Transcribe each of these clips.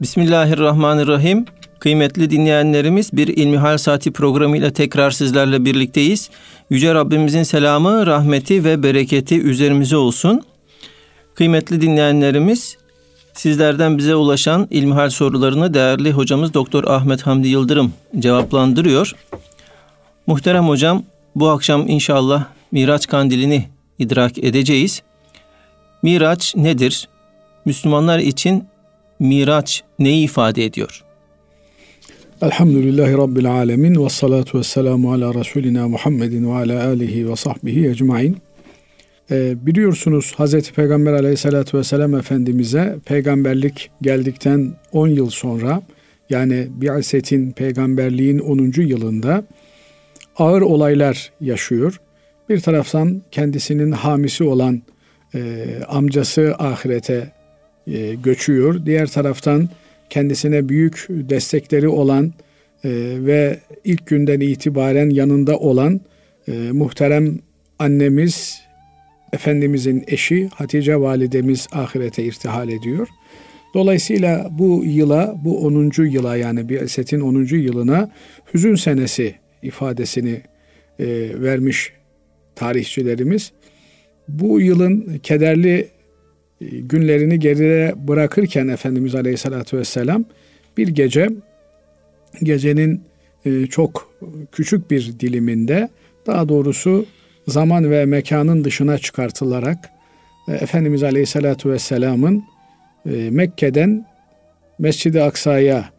Bismillahirrahmanirrahim. Kıymetli dinleyenlerimiz bir İlmihal Saati programıyla tekrar sizlerle birlikteyiz. Yüce Rabbimizin selamı, rahmeti ve bereketi üzerimize olsun. Kıymetli dinleyenlerimiz sizlerden bize ulaşan İlmihal sorularını değerli hocamız Doktor Ahmet Hamdi Yıldırım cevaplandırıyor. Muhterem hocam bu akşam inşallah Miraç kandilini idrak edeceğiz. Miraç nedir? Müslümanlar için Miraç neyi ifade ediyor? Elhamdülillahi Rabbil Alemin ve salatu ve selamu ala Resulina Muhammedin ve ala alihi ve sahbihi ecmain. Ee, biliyorsunuz Hz. Peygamber aleyhissalatü vesselam Efendimiz'e peygamberlik geldikten 10 yıl sonra yani Bi'aset'in peygamberliğin 10. yılında ağır olaylar yaşıyor. Bir taraftan kendisinin hamisi olan e, amcası ahirete e, göçüyor. Diğer taraftan kendisine büyük destekleri olan e, ve ilk günden itibaren yanında olan e, muhterem annemiz Efendimizin eşi Hatice validemiz ahirete irtihal ediyor. Dolayısıyla bu yıla, bu 10. yıla yani bir esetin 10. yılına hüzün senesi ifadesini e, vermiş tarihçilerimiz. Bu yılın kederli günlerini geride bırakırken Efendimiz Aleyhisselatü Vesselam bir gece gecenin e, çok küçük bir diliminde daha doğrusu zaman ve mekanın dışına çıkartılarak e, Efendimiz Aleyhisselatü Vesselam'ın Mekke'den Mescid-i Aksa'ya,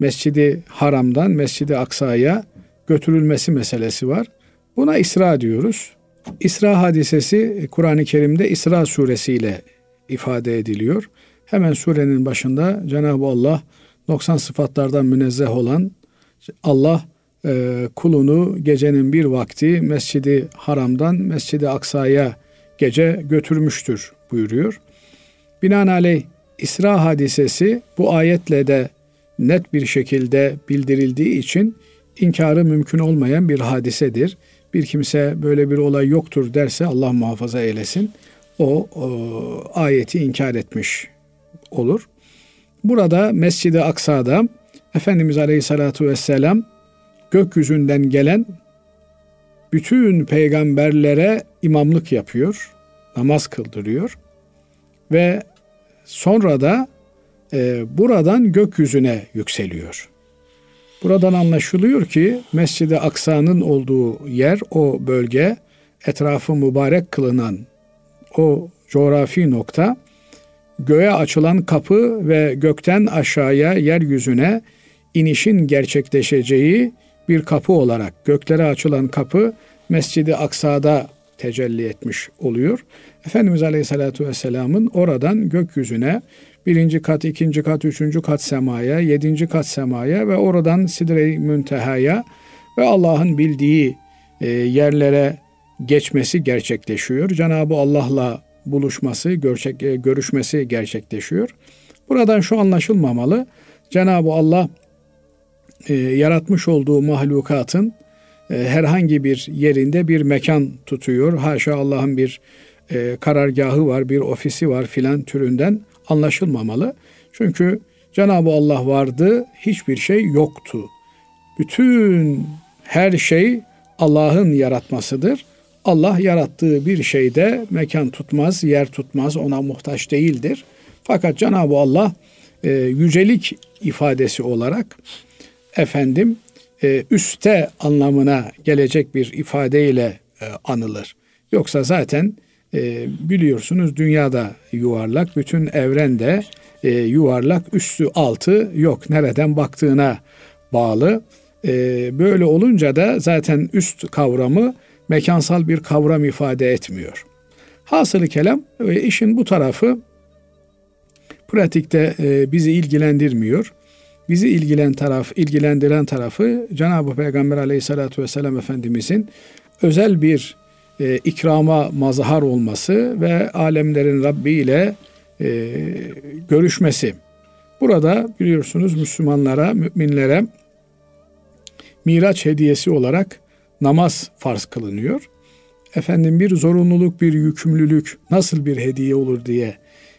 Mescid-i Haram'dan Mescid-i Aksa'ya götürülmesi meselesi var. Buna İsra diyoruz. İsra hadisesi Kur'an-ı Kerim'de İsra suresiyle ifade ediliyor. Hemen surenin başında Cenab-ı Allah 90 sıfatlardan münezzeh olan Allah e, kulunu gecenin bir vakti Mescidi Haram'dan Mescidi Aksa'ya gece götürmüştür buyuruyor. Binaenaleyh İsra hadisesi bu ayetle de net bir şekilde bildirildiği için inkarı mümkün olmayan bir hadisedir. Bir kimse böyle bir olay yoktur derse Allah muhafaza eylesin o, o ayeti inkar etmiş olur. Burada Mescid-i Aksa'da Efendimiz Aleyhisselatü Vesselam gökyüzünden gelen bütün peygamberlere imamlık yapıyor, namaz kıldırıyor ve sonra da e, buradan gökyüzüne yükseliyor. Buradan anlaşılıyor ki Mescid-i Aksa'nın olduğu yer, o bölge etrafı mübarek kılınan o coğrafi nokta göğe açılan kapı ve gökten aşağıya yeryüzüne inişin gerçekleşeceği bir kapı olarak göklere açılan kapı Mescidi Aksa'da tecelli etmiş oluyor. Efendimiz Aleyhisselatü Vesselam'ın oradan gökyüzüne birinci kat, ikinci kat, üçüncü kat semaya, yedinci kat semaya ve oradan Sidre-i Münteha'ya ve Allah'ın bildiği e, yerlere geçmesi gerçekleşiyor. Cenab-ı Allah'la buluşması, gerçek, e, görüşmesi gerçekleşiyor. Buradan şu anlaşılmamalı. Cenab-ı Allah e, yaratmış olduğu mahlukatın e, herhangi bir yerinde bir mekan tutuyor. Haşa Allah'ın bir e, karargahı var, bir ofisi var filan türünden anlaşılmamalı. Çünkü Cenab-ı Allah vardı, hiçbir şey yoktu. Bütün her şey Allah'ın yaratmasıdır. Allah yarattığı bir şeyde mekan tutmaz, yer tutmaz, ona muhtaç değildir. Fakat Cenab-ı Allah e, yücelik ifadesi olarak efendim e, üste anlamına gelecek bir ifadeyle e, anılır. Yoksa zaten e, biliyorsunuz dünyada yuvarlak, bütün evrende e, yuvarlak, üstü altı yok. Nereden baktığına bağlı. E, böyle olunca da zaten üst kavramı mekansal bir kavram ifade etmiyor. Hasılı kelam işin bu tarafı pratikte e, bizi ilgilendirmiyor. Bizi ilgilen taraf, ilgilendiren tarafı Cenab-ı Peygamber Aleyhisselatü vesselam Efendimizin özel bir e, ikrama mazhar olması ve alemlerin Rabbi ile e, görüşmesi. Burada biliyorsunuz Müslümanlara, müminlere Miraç hediyesi olarak namaz farz kılınıyor. Efendim bir zorunluluk, bir yükümlülük nasıl bir hediye olur diye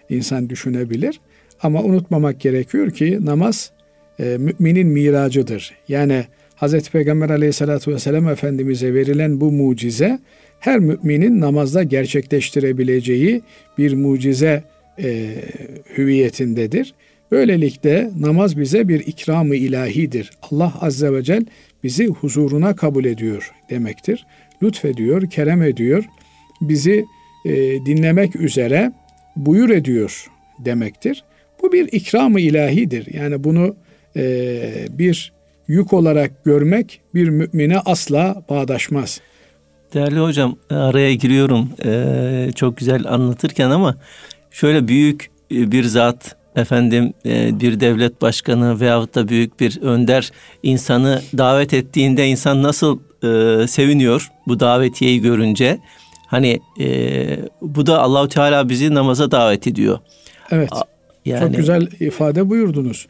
insan düşünebilir. Ama unutmamak gerekiyor ki namaz e, müminin miracıdır. Yani Hz. Peygamber aleyhissalatü vesselam Efendimiz'e verilen bu mucize her müminin namazda gerçekleştirebileceği bir mucize e, hüviyetindedir. Böylelikle namaz bize bir ikramı ilahidir. Allah Azze ve Celle bizi huzuruna kabul ediyor demektir. Lütfediyor, kerem ediyor. Bizi e, dinlemek üzere buyur ediyor demektir. Bu bir ikramı ilahidir. Yani bunu e, bir yük olarak görmek bir mümine asla bağdaşmaz. Değerli hocam araya giriyorum ee, çok güzel anlatırken ama şöyle büyük bir zat efendim e, bir devlet başkanı veyahut da büyük bir önder insanı davet ettiğinde insan nasıl e, seviniyor bu davetiyeyi görünce. Hani e, bu da Allahu Teala bizi namaza davet ediyor. Evet. Yani... Çok güzel ifade buyurdunuz.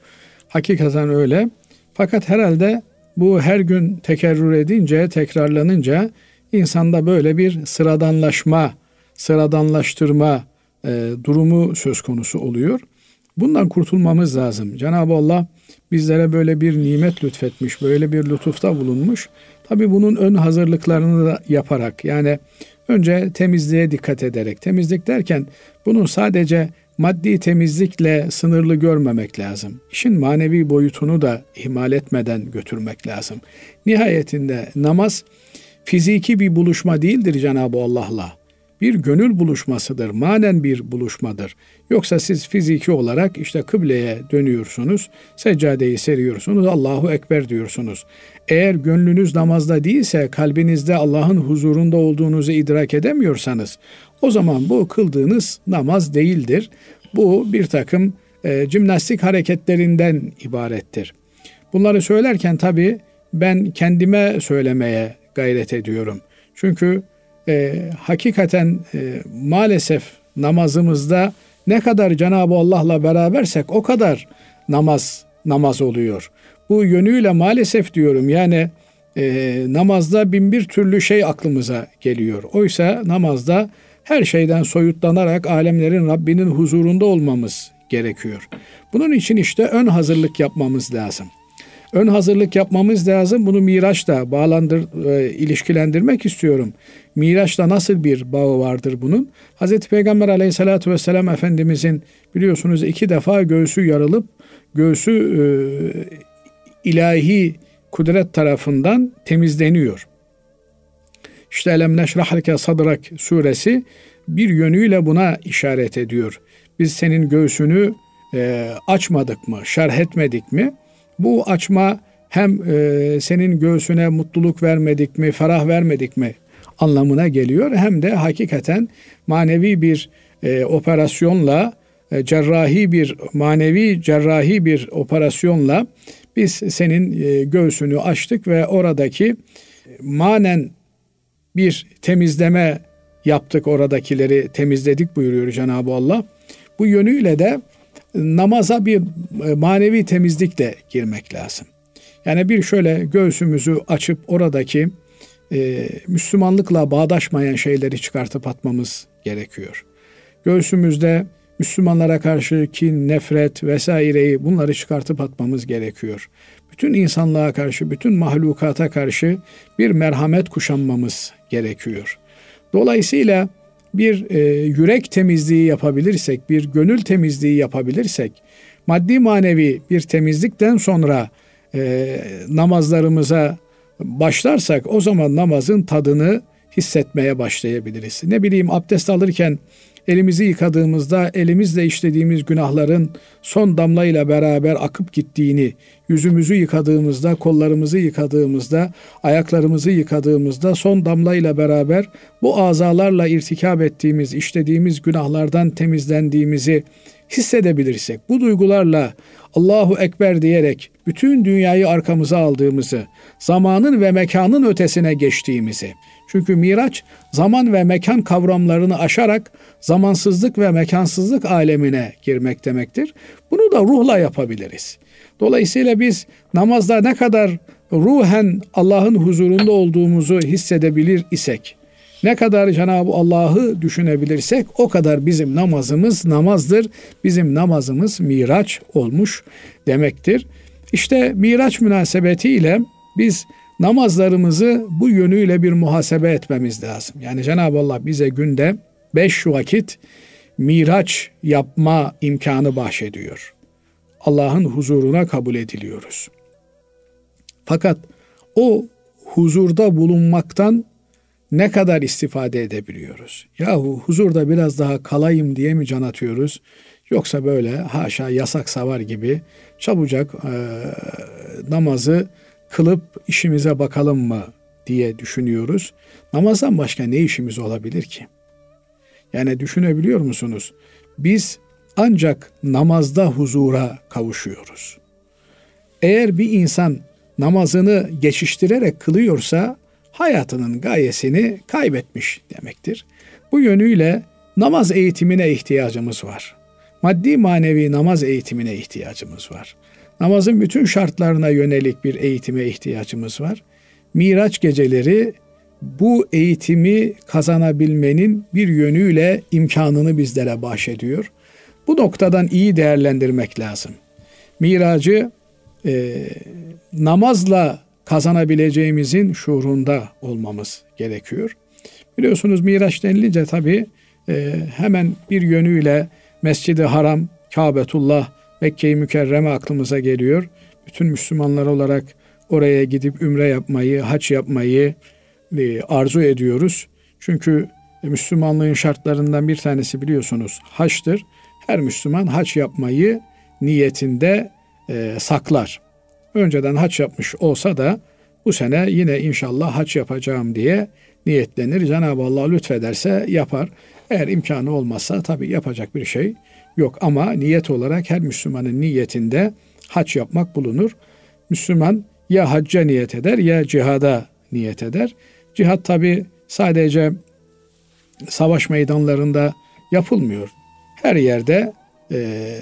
Hakikaten öyle. Fakat herhalde bu her gün tekerrür edince, tekrarlanınca insanda böyle bir sıradanlaşma, sıradanlaştırma e, durumu söz konusu oluyor. Bundan kurtulmamız lazım. Cenab-ı Allah bizlere böyle bir nimet lütfetmiş, böyle bir lütufta bulunmuş. Tabi bunun ön hazırlıklarını da yaparak yani önce temizliğe dikkat ederek, temizlik derken bunun sadece maddi temizlikle sınırlı görmemek lazım. İşin manevi boyutunu da ihmal etmeden götürmek lazım. Nihayetinde namaz fiziki bir buluşma değildir Cenab-ı Allah'la bir gönül buluşmasıdır, manen bir buluşmadır. Yoksa siz fiziki olarak işte kıbleye dönüyorsunuz, seccadeyi seriyorsunuz, Allahu Ekber diyorsunuz. Eğer gönlünüz namazda değilse, kalbinizde Allah'ın huzurunda olduğunuzu idrak edemiyorsanız, o zaman bu kıldığınız namaz değildir. Bu bir takım e, jimnastik hareketlerinden ibarettir. Bunları söylerken tabii ben kendime söylemeye gayret ediyorum. Çünkü e, hakikaten e, maalesef namazımızda ne kadar Cenab-ı Allah'la berabersek o kadar namaz namaz oluyor. Bu yönüyle maalesef diyorum yani e, namazda bin bir türlü şey aklımıza geliyor. Oysa namazda her şeyden soyutlanarak alemlerin Rabbinin huzurunda olmamız gerekiyor. Bunun için işte ön hazırlık yapmamız lazım ön hazırlık yapmamız lazım. Bunu Miraç'la bağlandır, e, ilişkilendirmek istiyorum. Miraç'la nasıl bir bağı vardır bunun? Hazreti Peygamber aleyhissalatü vesselam Efendimizin biliyorsunuz iki defa göğsü yarılıp göğsü e, ilahi kudret tarafından temizleniyor. İşte Elem neşrahlike sadrak suresi bir yönüyle buna işaret ediyor. Biz senin göğsünü e, açmadık mı, şerh etmedik mi? Bu açma hem e, senin göğsüne mutluluk vermedik mi, ferah vermedik mi anlamına geliyor. Hem de hakikaten manevi bir e, operasyonla, e, cerrahi bir, manevi cerrahi bir operasyonla biz senin e, göğsünü açtık ve oradaki manen bir temizleme yaptık oradakileri temizledik buyuruyor Cenab-ı Allah. Bu yönüyle de namaza bir e, manevi temizlikle girmek lazım. Yani bir şöyle göğsümüzü açıp oradaki e, Müslümanlıkla bağdaşmayan şeyleri çıkartıp atmamız gerekiyor. Göğsümüzde Müslümanlara karşı kin, nefret vesaireyi bunları çıkartıp atmamız gerekiyor. Bütün insanlığa karşı, bütün mahlukata karşı bir merhamet kuşanmamız gerekiyor. Dolayısıyla bir e, yürek temizliği yapabilirsek, bir gönül temizliği yapabilirsek, maddi manevi bir temizlikten sonra e, namazlarımıza başlarsak o zaman namazın tadını hissetmeye başlayabiliriz. Ne bileyim abdest alırken elimizi yıkadığımızda elimizle işlediğimiz günahların son damlayla beraber akıp gittiğini, yüzümüzü yıkadığımızda, kollarımızı yıkadığımızda, ayaklarımızı yıkadığımızda son damlayla beraber bu azalarla irtikap ettiğimiz, işlediğimiz günahlardan temizlendiğimizi hissedebilirsek, bu duygularla Allahu Ekber diyerek bütün dünyayı arkamıza aldığımızı, zamanın ve mekanın ötesine geçtiğimizi, çünkü Miraç zaman ve mekan kavramlarını aşarak zamansızlık ve mekansızlık alemine girmek demektir. Bunu da ruhla yapabiliriz. Dolayısıyla biz namazda ne kadar ruhen Allah'ın huzurunda olduğumuzu hissedebilir isek, Ne kadar Cenab-ı Allah'ı düşünebilirsek o kadar bizim namazımız namazdır. Bizim namazımız miraç olmuş demektir. İşte miraç münasebetiyle biz namazlarımızı bu yönüyle bir muhasebe etmemiz lazım. Yani Cenab-ı Allah bize günde beş vakit miraç yapma imkanı bahşediyor. Allah'ın huzuruna kabul ediliyoruz. Fakat o huzurda bulunmaktan ne kadar istifade edebiliyoruz? Yahu huzurda biraz daha kalayım diye mi can atıyoruz? Yoksa böyle haşa yasak savar gibi çabucak e, namazı kılıp işimize bakalım mı diye düşünüyoruz. Namazdan başka ne işimiz olabilir ki? Yani düşünebiliyor musunuz? Biz ancak namazda huzura kavuşuyoruz. Eğer bir insan namazını geçiştirerek kılıyorsa hayatının gayesini kaybetmiş demektir. Bu yönüyle namaz eğitimine ihtiyacımız var. Maddi manevi namaz eğitimine ihtiyacımız var. Namazın bütün şartlarına yönelik bir eğitime ihtiyacımız var. Miraç geceleri bu eğitimi kazanabilmenin bir yönüyle imkanını bizlere bahşediyor. Bu noktadan iyi değerlendirmek lazım. Miracı e, namazla kazanabileceğimizin şuurunda olmamız gerekiyor. Biliyorsunuz Miraç denilince tabi e, hemen bir yönüyle Mescid-i Haram, Kabetullah, Mekke-i Mükerreme aklımıza geliyor. Bütün Müslümanlar olarak oraya gidip ümre yapmayı, haç yapmayı e, arzu ediyoruz. Çünkü Müslümanlığın şartlarından bir tanesi biliyorsunuz haçtır. Her Müslüman haç yapmayı niyetinde e, saklar. Önceden haç yapmış olsa da bu sene yine inşallah haç yapacağım diye niyetlenir. Cenab-ı Allah lütfederse yapar. Eğer imkanı olmazsa tabii yapacak bir şey yok ama niyet olarak her Müslümanın niyetinde hac yapmak bulunur. Müslüman ya hacca niyet eder ya cihada niyet eder. Cihat tabi sadece savaş meydanlarında yapılmıyor. Her yerde e,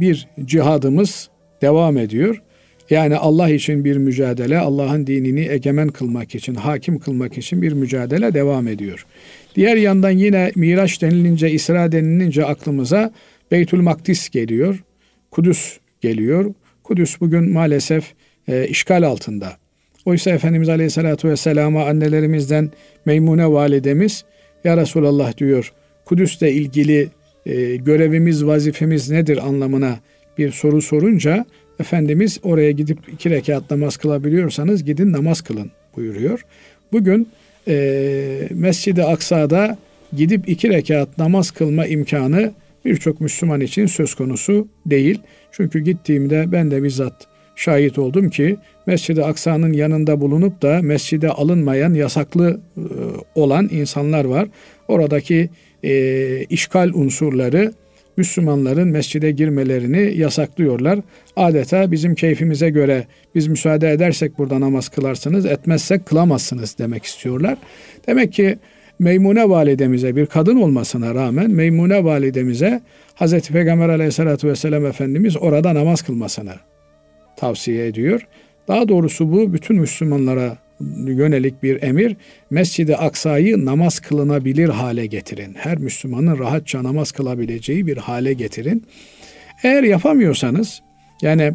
bir cihadımız devam ediyor. Yani Allah için bir mücadele, Allah'ın dinini egemen kılmak için, hakim kılmak için bir mücadele devam ediyor. Diğer yandan yine Miraç denilince, İsra denilince aklımıza Beytül Makdis geliyor, Kudüs geliyor. Kudüs bugün maalesef e, işgal altında. Oysa Efendimiz Aleyhisselatü Vesselam'a annelerimizden Meymune validemiz Ya Resulallah diyor Kudüs'le ilgili e, görevimiz, vazifemiz nedir anlamına bir soru sorunca Efendimiz oraya gidip iki rekat namaz kılabiliyorsanız gidin namaz kılın buyuruyor. Bugün e, Mescid-i Aksa'da gidip iki rekat namaz kılma imkanı birçok Müslüman için söz konusu değil. Çünkü gittiğimde ben de bizzat şahit oldum ki Mescid-i Aksa'nın yanında bulunup da mescide alınmayan, yasaklı e, olan insanlar var. Oradaki e, işgal unsurları Müslümanların mescide girmelerini yasaklıyorlar. Adeta bizim keyfimize göre biz müsaade edersek burada namaz kılarsınız, etmezsek kılamazsınız demek istiyorlar. Demek ki Meymune validemize bir kadın olmasına rağmen Meymune validemize Hazreti Peygamber aleyhissalatü vesselam Efendimiz orada namaz kılmasını tavsiye ediyor. Daha doğrusu bu bütün Müslümanlara yönelik bir emir. Mescid-i Aksa'yı namaz kılınabilir hale getirin. Her Müslümanın rahatça namaz kılabileceği bir hale getirin. Eğer yapamıyorsanız yani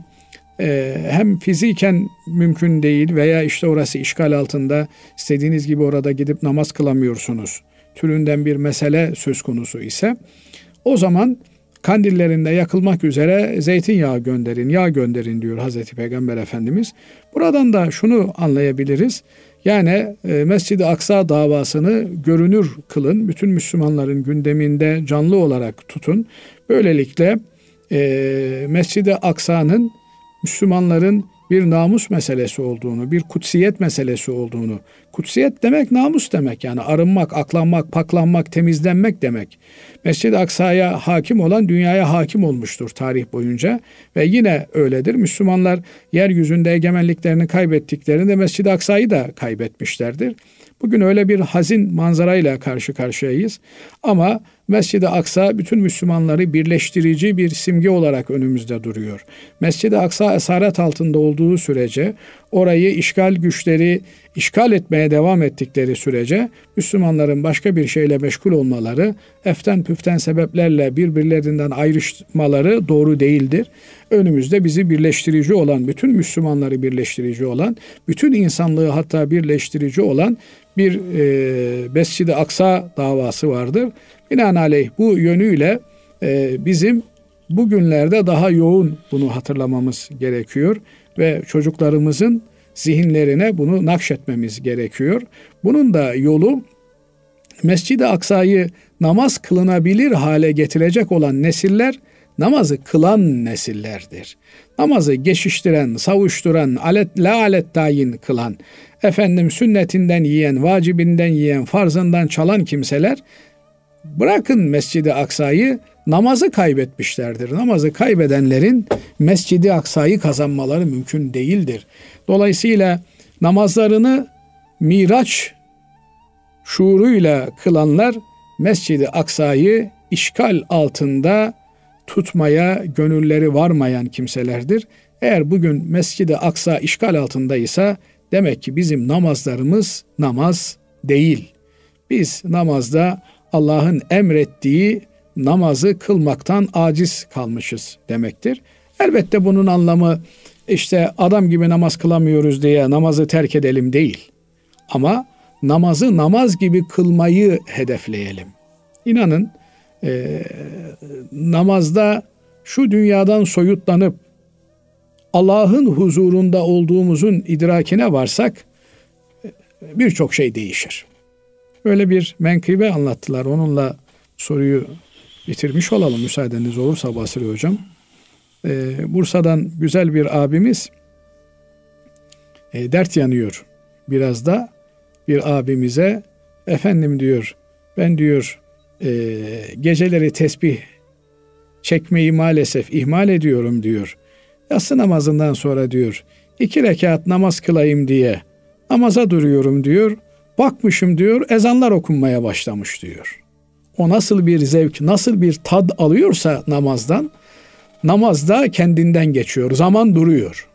e, hem fiziken mümkün değil veya işte orası işgal altında istediğiniz gibi orada gidip namaz kılamıyorsunuz türünden bir mesele söz konusu ise o zaman kandillerinde yakılmak üzere zeytinyağı gönderin, yağ gönderin diyor Hazreti Peygamber Efendimiz. Buradan da şunu anlayabiliriz. Yani e, Mescid-i Aksa davasını görünür kılın. Bütün Müslümanların gündeminde canlı olarak tutun. Böylelikle e, Mescid-i Aksa'nın Müslümanların bir namus meselesi olduğunu, bir kutsiyet meselesi olduğunu. Kutsiyet demek namus demek yani arınmak, aklanmak, paklanmak, temizlenmek demek. Mescid-i Aksa'ya hakim olan dünyaya hakim olmuştur tarih boyunca ve yine öyledir. Müslümanlar yeryüzünde egemenliklerini kaybettiklerinde Mescid-i Aksa'yı da kaybetmişlerdir. Bugün öyle bir hazin manzarayla karşı karşıyayız. Ama Mescid-i Aksa bütün Müslümanları birleştirici bir simge olarak önümüzde duruyor. Mescid-i Aksa esaret altında olduğu sürece orayı işgal güçleri işgal etmeye devam ettikleri sürece Müslümanların başka bir şeyle meşgul olmaları, eften püften sebeplerle birbirlerinden ayrışmaları doğru değildir. Önümüzde bizi birleştirici olan, bütün Müslümanları birleştirici olan, bütün insanlığı hatta birleştirici olan bir e, Mescid-i Aksa davası vardır. Binaenaleyh bu yönüyle e, bizim bugünlerde daha yoğun bunu hatırlamamız gerekiyor ve çocuklarımızın zihinlerine bunu nakşetmemiz gerekiyor. Bunun da yolu Mescid-i Aksa'yı namaz kılınabilir hale getirecek olan nesiller namazı kılan nesillerdir. Namazı geçiştiren, savuşturan, alet, la alet tayin kılan, efendim sünnetinden yiyen, vacibinden yiyen, farzından çalan kimseler bırakın Mescid-i Aksa'yı namazı kaybetmişlerdir. Namazı kaybedenlerin Mescid-i Aksa'yı kazanmaları mümkün değildir. Dolayısıyla namazlarını Miraç şuuruyla kılanlar Mescid-i Aksa'yı işgal altında tutmaya gönülleri varmayan kimselerdir. Eğer bugün Mescid-i Aksa işgal altındaysa demek ki bizim namazlarımız namaz değil. Biz namazda Allah'ın emrettiği namazı kılmaktan aciz kalmışız demektir. Elbette bunun anlamı işte adam gibi namaz kılamıyoruz diye namazı terk edelim değil. Ama namazı namaz gibi kılmayı hedefleyelim. İnanın e, namazda şu dünyadan soyutlanıp Allah'ın huzurunda olduğumuzun idrakine varsak birçok şey değişir. Öyle bir menkıbe anlattılar. Onunla soruyu bitirmiş olalım müsaadeniz olursa Basri Hocam. Ee, Bursa'dan güzel bir abimiz e, dert yanıyor. Biraz da bir abimize efendim diyor ben diyor e, geceleri tesbih çekmeyi maalesef ihmal ediyorum diyor. Yatsı namazından sonra diyor iki rekat namaz kılayım diye namaza duruyorum diyor. Bakmışım diyor ezanlar okunmaya başlamış diyor. O nasıl bir zevk, nasıl bir tad alıyorsa namazdan, namazda kendinden geçiyor. Zaman duruyor.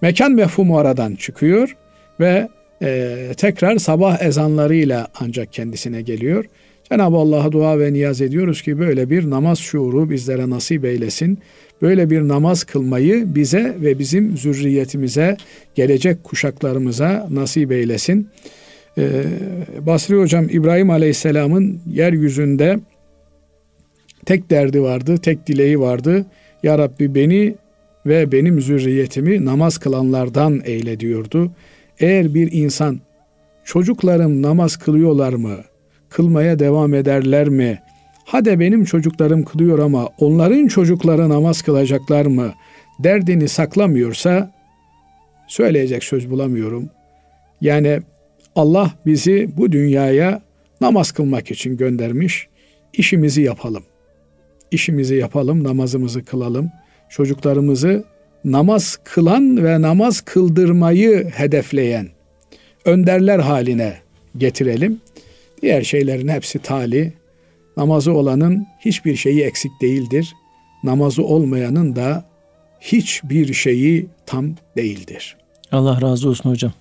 Mekan mefhumu aradan çıkıyor ve e, tekrar sabah ezanlarıyla ancak kendisine geliyor. Cenab-ı Allah'a dua ve niyaz ediyoruz ki böyle bir namaz şuuru bizlere nasip eylesin. Böyle bir namaz kılmayı bize ve bizim zürriyetimize, gelecek kuşaklarımıza nasip eylesin. Ee, Basri Hocam İbrahim Aleyhisselam'ın yeryüzünde tek derdi vardı, tek dileği vardı. Ya Rabbi beni ve benim zürriyetimi namaz kılanlardan eyle diyordu. Eğer bir insan çocuklarım namaz kılıyorlar mı? Kılmaya devam ederler mi? Hadi benim çocuklarım kılıyor ama onların çocukları namaz kılacaklar mı? Derdini saklamıyorsa söyleyecek söz bulamıyorum. Yani Allah bizi bu dünyaya namaz kılmak için göndermiş. İşimizi yapalım. İşimizi yapalım, namazımızı kılalım. Çocuklarımızı namaz kılan ve namaz kıldırmayı hedefleyen önderler haline getirelim. Diğer şeylerin hepsi tali. Namazı olanın hiçbir şeyi eksik değildir. Namazı olmayanın da hiçbir şeyi tam değildir. Allah razı olsun hocam.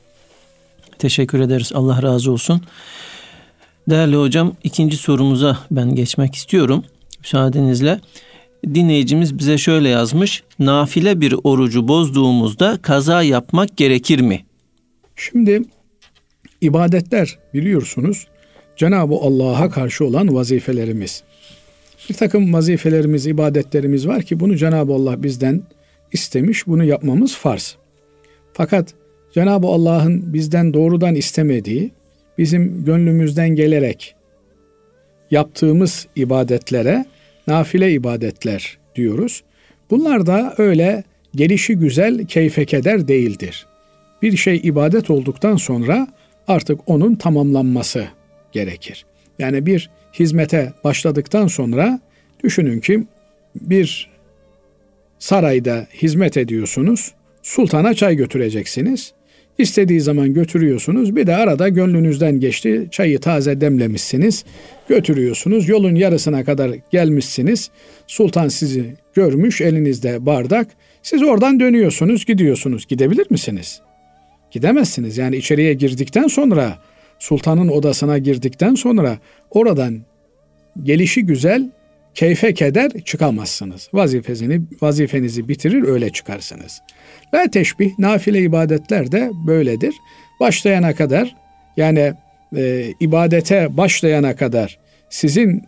Teşekkür ederiz. Allah razı olsun. Değerli hocam ikinci sorumuza ben geçmek istiyorum. Müsaadenizle. Dinleyicimiz bize şöyle yazmış. Nafile bir orucu bozduğumuzda kaza yapmak gerekir mi? Şimdi ibadetler biliyorsunuz Cenab-ı Allah'a karşı olan vazifelerimiz. Bir takım vazifelerimiz, ibadetlerimiz var ki bunu Cenab-ı Allah bizden istemiş, bunu yapmamız farz. Fakat Cenab-ı Allah'ın bizden doğrudan istemediği, bizim gönlümüzden gelerek yaptığımız ibadetlere nafile ibadetler diyoruz. Bunlar da öyle gelişi güzel keyfe keder değildir. Bir şey ibadet olduktan sonra artık onun tamamlanması gerekir. Yani bir hizmete başladıktan sonra düşünün ki bir sarayda hizmet ediyorsunuz. Sultana çay götüreceksiniz İstediği zaman götürüyorsunuz. Bir de arada gönlünüzden geçti. Çayı taze demlemişsiniz. Götürüyorsunuz. Yolun yarısına kadar gelmişsiniz. Sultan sizi görmüş elinizde bardak. Siz oradan dönüyorsunuz, gidiyorsunuz. Gidebilir misiniz? Gidemezsiniz. Yani içeriye girdikten sonra, sultanın odasına girdikten sonra oradan gelişi güzel, keyfe keder çıkamazsınız. Vazifesini, vazifenizi bitirir öyle çıkarsınız. Ve teşbih, nafile ibadetler de böyledir. Başlayana kadar yani e, ibadete başlayana kadar sizin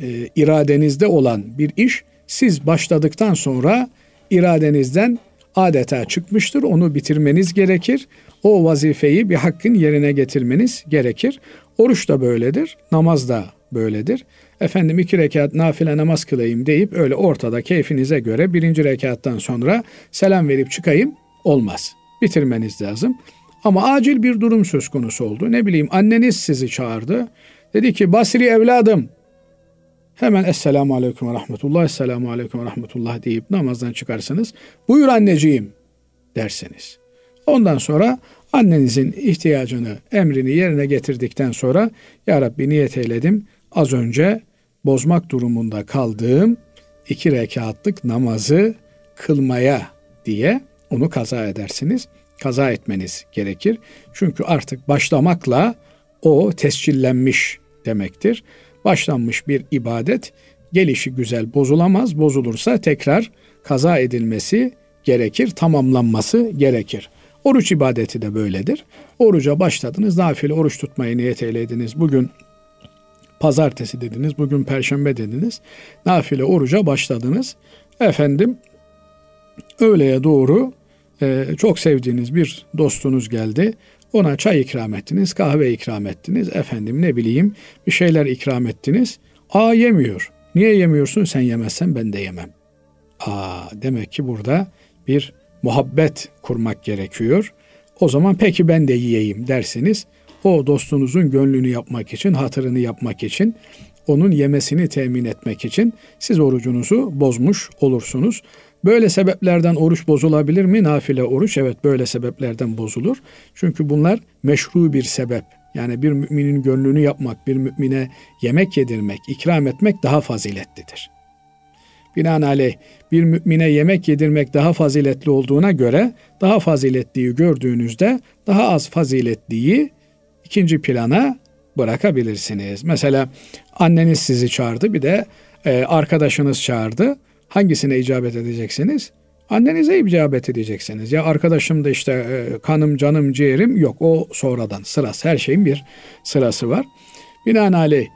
e, iradenizde olan bir iş siz başladıktan sonra iradenizden adeta çıkmıştır. Onu bitirmeniz gerekir. O vazifeyi bir hakkın yerine getirmeniz gerekir. Oruç da böyledir, namaz da böyledir. Efendim iki rekat nafile namaz kılayım deyip öyle ortada keyfinize göre birinci rekattan sonra selam verip çıkayım olmaz. Bitirmeniz lazım. Ama acil bir durum söz konusu oldu. Ne bileyim anneniz sizi çağırdı. Dedi ki Basri evladım Hemen Esselamu Aleyküm ve Rahmetullah, Esselamu Aleyküm ve Rahmetullah deyip namazdan çıkarsınız. Buyur anneciğim dersiniz. Ondan sonra annenizin ihtiyacını, emrini yerine getirdikten sonra Ya Rabbi niyet eyledim. Az önce bozmak durumunda kaldığım iki rekatlık namazı kılmaya diye onu kaza edersiniz. Kaza etmeniz gerekir. Çünkü artık başlamakla o tescillenmiş demektir başlanmış bir ibadet gelişi güzel bozulamaz. Bozulursa tekrar kaza edilmesi gerekir, tamamlanması gerekir. Oruç ibadeti de böyledir. Oruca başladınız, nafile oruç tutmayı niyet eylediniz. Bugün pazartesi dediniz, bugün perşembe dediniz. Nafile oruca başladınız. Efendim öğleye doğru e, çok sevdiğiniz bir dostunuz geldi. Ona çay ikram ettiniz, kahve ikram ettiniz, efendim ne bileyim bir şeyler ikram ettiniz. Aa yemiyor. Niye yemiyorsun? Sen yemezsen ben de yemem. Aa demek ki burada bir muhabbet kurmak gerekiyor. O zaman peki ben de yiyeyim dersiniz. O dostunuzun gönlünü yapmak için, hatırını yapmak için, onun yemesini temin etmek için siz orucunuzu bozmuş olursunuz. Böyle sebeplerden oruç bozulabilir mi? Nafile oruç evet böyle sebeplerden bozulur. Çünkü bunlar meşru bir sebep. Yani bir müminin gönlünü yapmak, bir mümine yemek yedirmek, ikram etmek daha faziletlidir. Binaenaleyh bir mümine yemek yedirmek daha faziletli olduğuna göre daha faziletliyi gördüğünüzde daha az faziletliyi ikinci plana bırakabilirsiniz. Mesela anneniz sizi çağırdı bir de e, arkadaşınız çağırdı. Hangisine icabet edeceksiniz? Annenize icabet edeceksiniz. Ya arkadaşım da işte e, kanım, canım, ciğerim yok. O sonradan sırası. Her şeyin bir sırası var. Binaenaleyh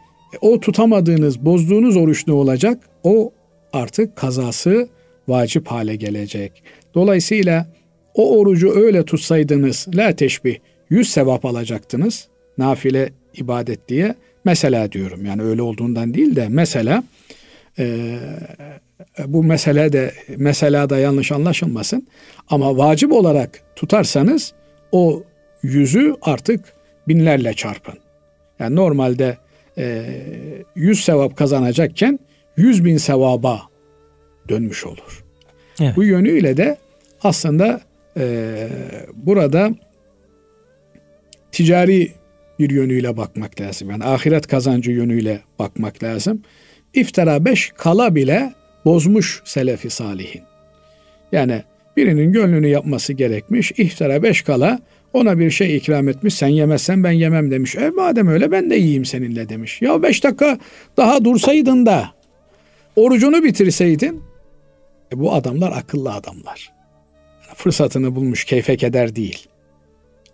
o tutamadığınız, bozduğunuz oruç ne olacak? O artık kazası vacip hale gelecek. Dolayısıyla o orucu öyle tutsaydınız la teşbih yüz sevap alacaktınız. Nafile ibadet diye. Mesela diyorum yani öyle olduğundan değil de mesela e, bu mesele de mesela da yanlış anlaşılmasın. Ama vacip olarak tutarsanız o yüzü artık binlerle çarpın. Yani normalde e, 100 sevap kazanacakken 100 bin sevaba dönmüş olur. Evet. Bu yönüyle de aslında e, burada ticari bir yönüyle bakmak lazım. Yani ahiret kazancı yönüyle bakmak lazım. İftara beş kala bile bozmuş selefi salihin. Yani birinin gönlünü yapması gerekmiş. İftara beş kala ona bir şey ikram etmiş. Sen yemezsen ben yemem demiş. E madem öyle ben de yiyeyim seninle demiş. Ya beş dakika daha dursaydın da orucunu bitirseydin. E bu adamlar akıllı adamlar. Yani fırsatını bulmuş keyfe keder değil.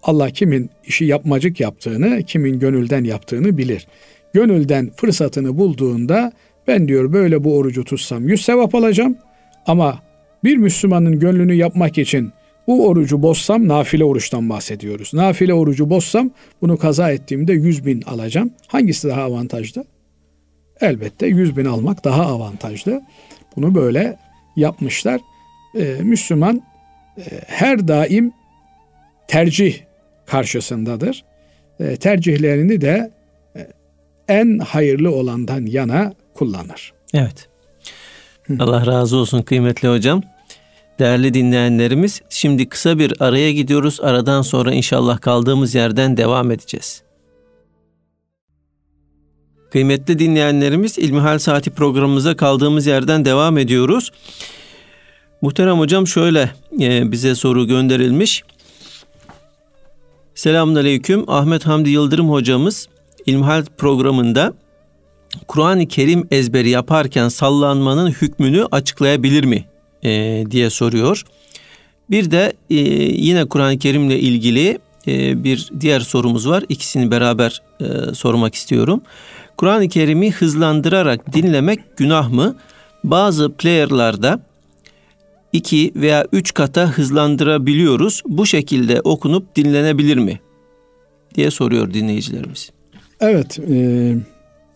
Allah kimin işi yapmacık yaptığını, kimin gönülden yaptığını bilir. Gönülden fırsatını bulduğunda ben diyor böyle bu orucu tutsam yüz sevap alacağım ama bir Müslümanın gönlünü yapmak için bu orucu bozsam nafile oruçtan bahsediyoruz. Nafile orucu bozsam bunu kaza ettiğimde yüz bin alacağım. Hangisi daha avantajlı? Elbette yüz bin almak daha avantajlı. Bunu böyle yapmışlar. Ee, Müslüman e, her daim tercih karşısındadır. E, tercihlerini de en hayırlı olandan yana kullanır. Evet. Allah razı olsun kıymetli hocam. Değerli dinleyenlerimiz, şimdi kısa bir araya gidiyoruz. Aradan sonra inşallah kaldığımız yerden devam edeceğiz. Kıymetli dinleyenlerimiz İlmihal Saati programımıza kaldığımız yerden devam ediyoruz. Muhterem hocam şöyle e, bize soru gönderilmiş. Selamun Aleyküm. Ahmet Hamdi Yıldırım hocamız İlmihal programında Kur'an-ı Kerim ezberi yaparken sallanmanın hükmünü açıklayabilir mi e, diye soruyor. Bir de e, yine Kur'an-ı Kerim'le ilgili e, bir diğer sorumuz var. İkisini beraber e, sormak istiyorum. Kur'an-ı Kerim'i hızlandırarak dinlemek günah mı? Bazı player'larda iki veya üç kata hızlandırabiliyoruz. Bu şekilde okunup dinlenebilir mi? diye soruyor dinleyicilerimiz. Evet, e,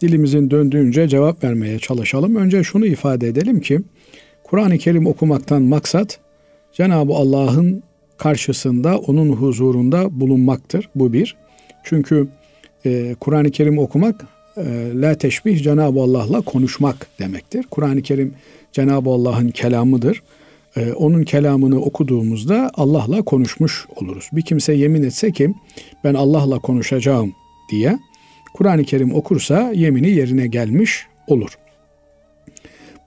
dilimizin döndüğünce cevap vermeye çalışalım. Önce şunu ifade edelim ki Kur'an-ı Kerim okumaktan maksat Cenab-ı Allah'ın karşısında, onun huzurunda bulunmaktır. Bu bir. Çünkü e, Kur'an-ı Kerim okumak e, la teşbih Cenab-ı Allah'la konuşmak demektir. Kur'an-ı Kerim Cenab-ı Allah'ın kelamıdır. E, onun kelamını okuduğumuzda Allah'la konuşmuş oluruz. Bir kimse yemin etse ki ben Allah'la konuşacağım diye Kur'an-ı Kerim okursa yemini yerine gelmiş olur.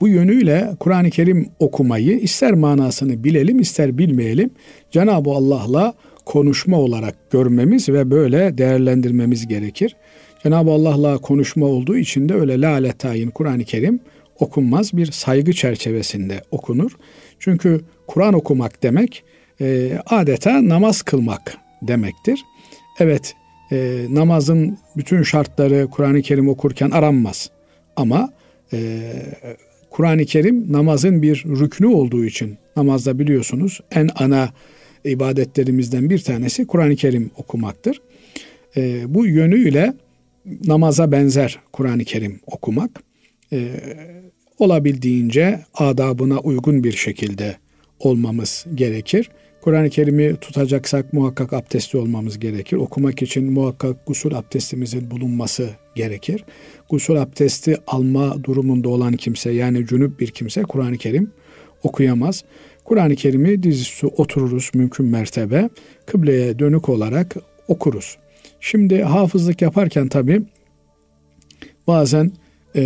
Bu yönüyle Kur'an-ı Kerim okumayı ister manasını bilelim ister bilmeyelim Cenab-ı Allah'la konuşma olarak görmemiz ve böyle değerlendirmemiz gerekir. Cenab-ı Allah'la konuşma olduğu için de öyle lale tayin Kur'an-ı Kerim okunmaz bir saygı çerçevesinde okunur. Çünkü Kur'an okumak demek e, adeta namaz kılmak demektir. Evet e, namazın bütün şartları Kur'an-ı Kerim okurken aranmaz. Ama e, Kur'an-ı Kerim namazın bir rüknü olduğu için namazda biliyorsunuz en ana ibadetlerimizden bir tanesi Kur'an-ı Kerim okumaktır. E, bu yönüyle namaza benzer Kur'an-ı Kerim okumak. E, olabildiğince adabına uygun bir şekilde olmamız gerekir. Kur'an-ı Kerim'i tutacaksak muhakkak abdestli olmamız gerekir. Okumak için muhakkak gusül abdestimizin bulunması gerekir. Gusül abdesti alma durumunda olan kimse yani cünüp bir kimse Kur'an-ı Kerim okuyamaz. Kur'an-ı Kerim'i dizüstü otururuz mümkün mertebe. Kıbleye dönük olarak okuruz. Şimdi hafızlık yaparken tabi bazen e,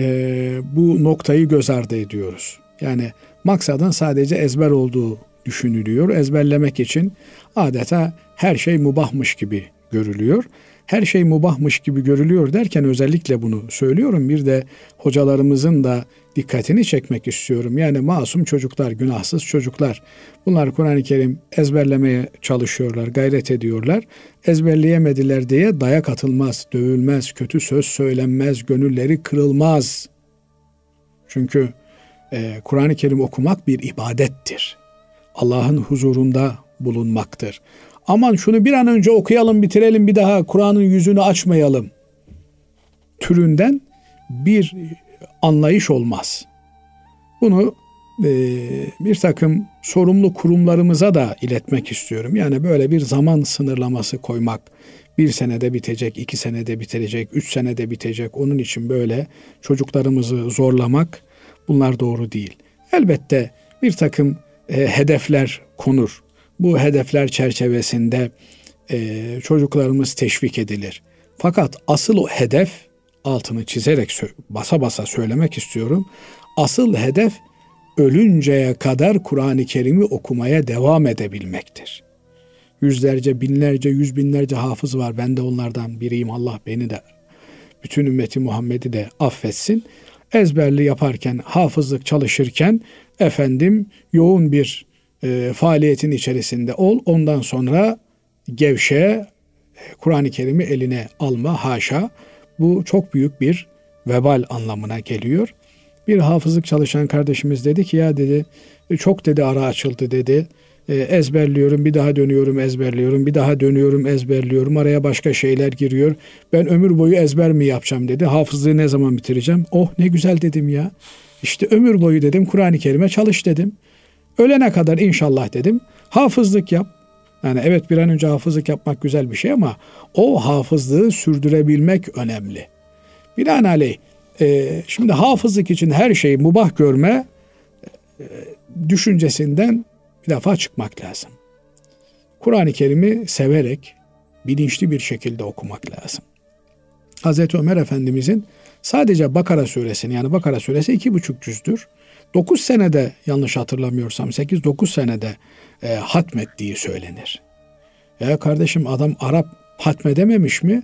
bu noktayı göz ardı ediyoruz. Yani maksadın sadece ezber olduğu düşünülüyor. Ezberlemek için adeta her şey mubahmış gibi görülüyor. Her şey mubahmış gibi görülüyor derken özellikle bunu söylüyorum. Bir de hocalarımızın da dikkatini çekmek istiyorum. Yani masum çocuklar, günahsız çocuklar. Bunlar Kur'an-ı Kerim ezberlemeye çalışıyorlar, gayret ediyorlar. Ezberleyemediler diye dayak atılmaz, dövülmez, kötü söz söylenmez, gönülleri kırılmaz. Çünkü e, Kur'an-ı Kerim okumak bir ibadettir. Allah'ın huzurunda bulunmaktır. Aman şunu bir an önce okuyalım, bitirelim, bir daha Kur'an'ın yüzünü açmayalım türünden bir anlayış olmaz. Bunu e, bir takım sorumlu kurumlarımıza da iletmek istiyorum. Yani böyle bir zaman sınırlaması koymak, bir senede bitecek, iki senede bitecek, üç senede bitecek. Onun için böyle çocuklarımızı zorlamak bunlar doğru değil. Elbette bir takım e, hedefler konur. Bu hedefler çerçevesinde e, çocuklarımız teşvik edilir. Fakat asıl o hedef altını çizerek basa basa söylemek istiyorum. Asıl hedef ölünceye kadar Kur'an-ı Kerim'i okumaya devam edebilmektir. Yüzlerce, binlerce, yüz binlerce hafız var. Ben de onlardan biriyim. Allah beni de, bütün ümmeti Muhammed'i de affetsin. Ezberli yaparken, hafızlık çalışırken efendim yoğun bir e, faaliyetin içerisinde ol. Ondan sonra gevşe e, Kur'an-ı Kerim'i eline alma haşa. Bu çok büyük bir vebal anlamına geliyor. Bir hafızlık çalışan kardeşimiz dedi ki ya dedi çok dedi ara açıldı dedi. E, ezberliyorum bir daha dönüyorum ezberliyorum bir daha dönüyorum ezberliyorum araya başka şeyler giriyor. Ben ömür boyu ezber mi yapacağım dedi. Hafızlığı ne zaman bitireceğim? Oh ne güzel dedim ya. İşte ömür boyu dedim Kur'an-ı Kerim'e çalış dedim. Ölene kadar inşallah dedim. Hafızlık yap. Yani evet bir an önce hafızlık yapmak güzel bir şey ama o hafızlığı sürdürebilmek önemli. Binaenaleyh e, şimdi hafızlık için her şeyi mubah görme e, düşüncesinden bir defa çıkmak lazım. Kur'an-ı Kerim'i severek, bilinçli bir şekilde okumak lazım. Hazreti Ömer Efendimizin sadece Bakara suresini yani Bakara suresi iki buçuk cüzdür. 9 senede yanlış hatırlamıyorsam 8-9 senede e, hatmettiği söylenir. Ya kardeşim adam Arap hatmedememiş mi?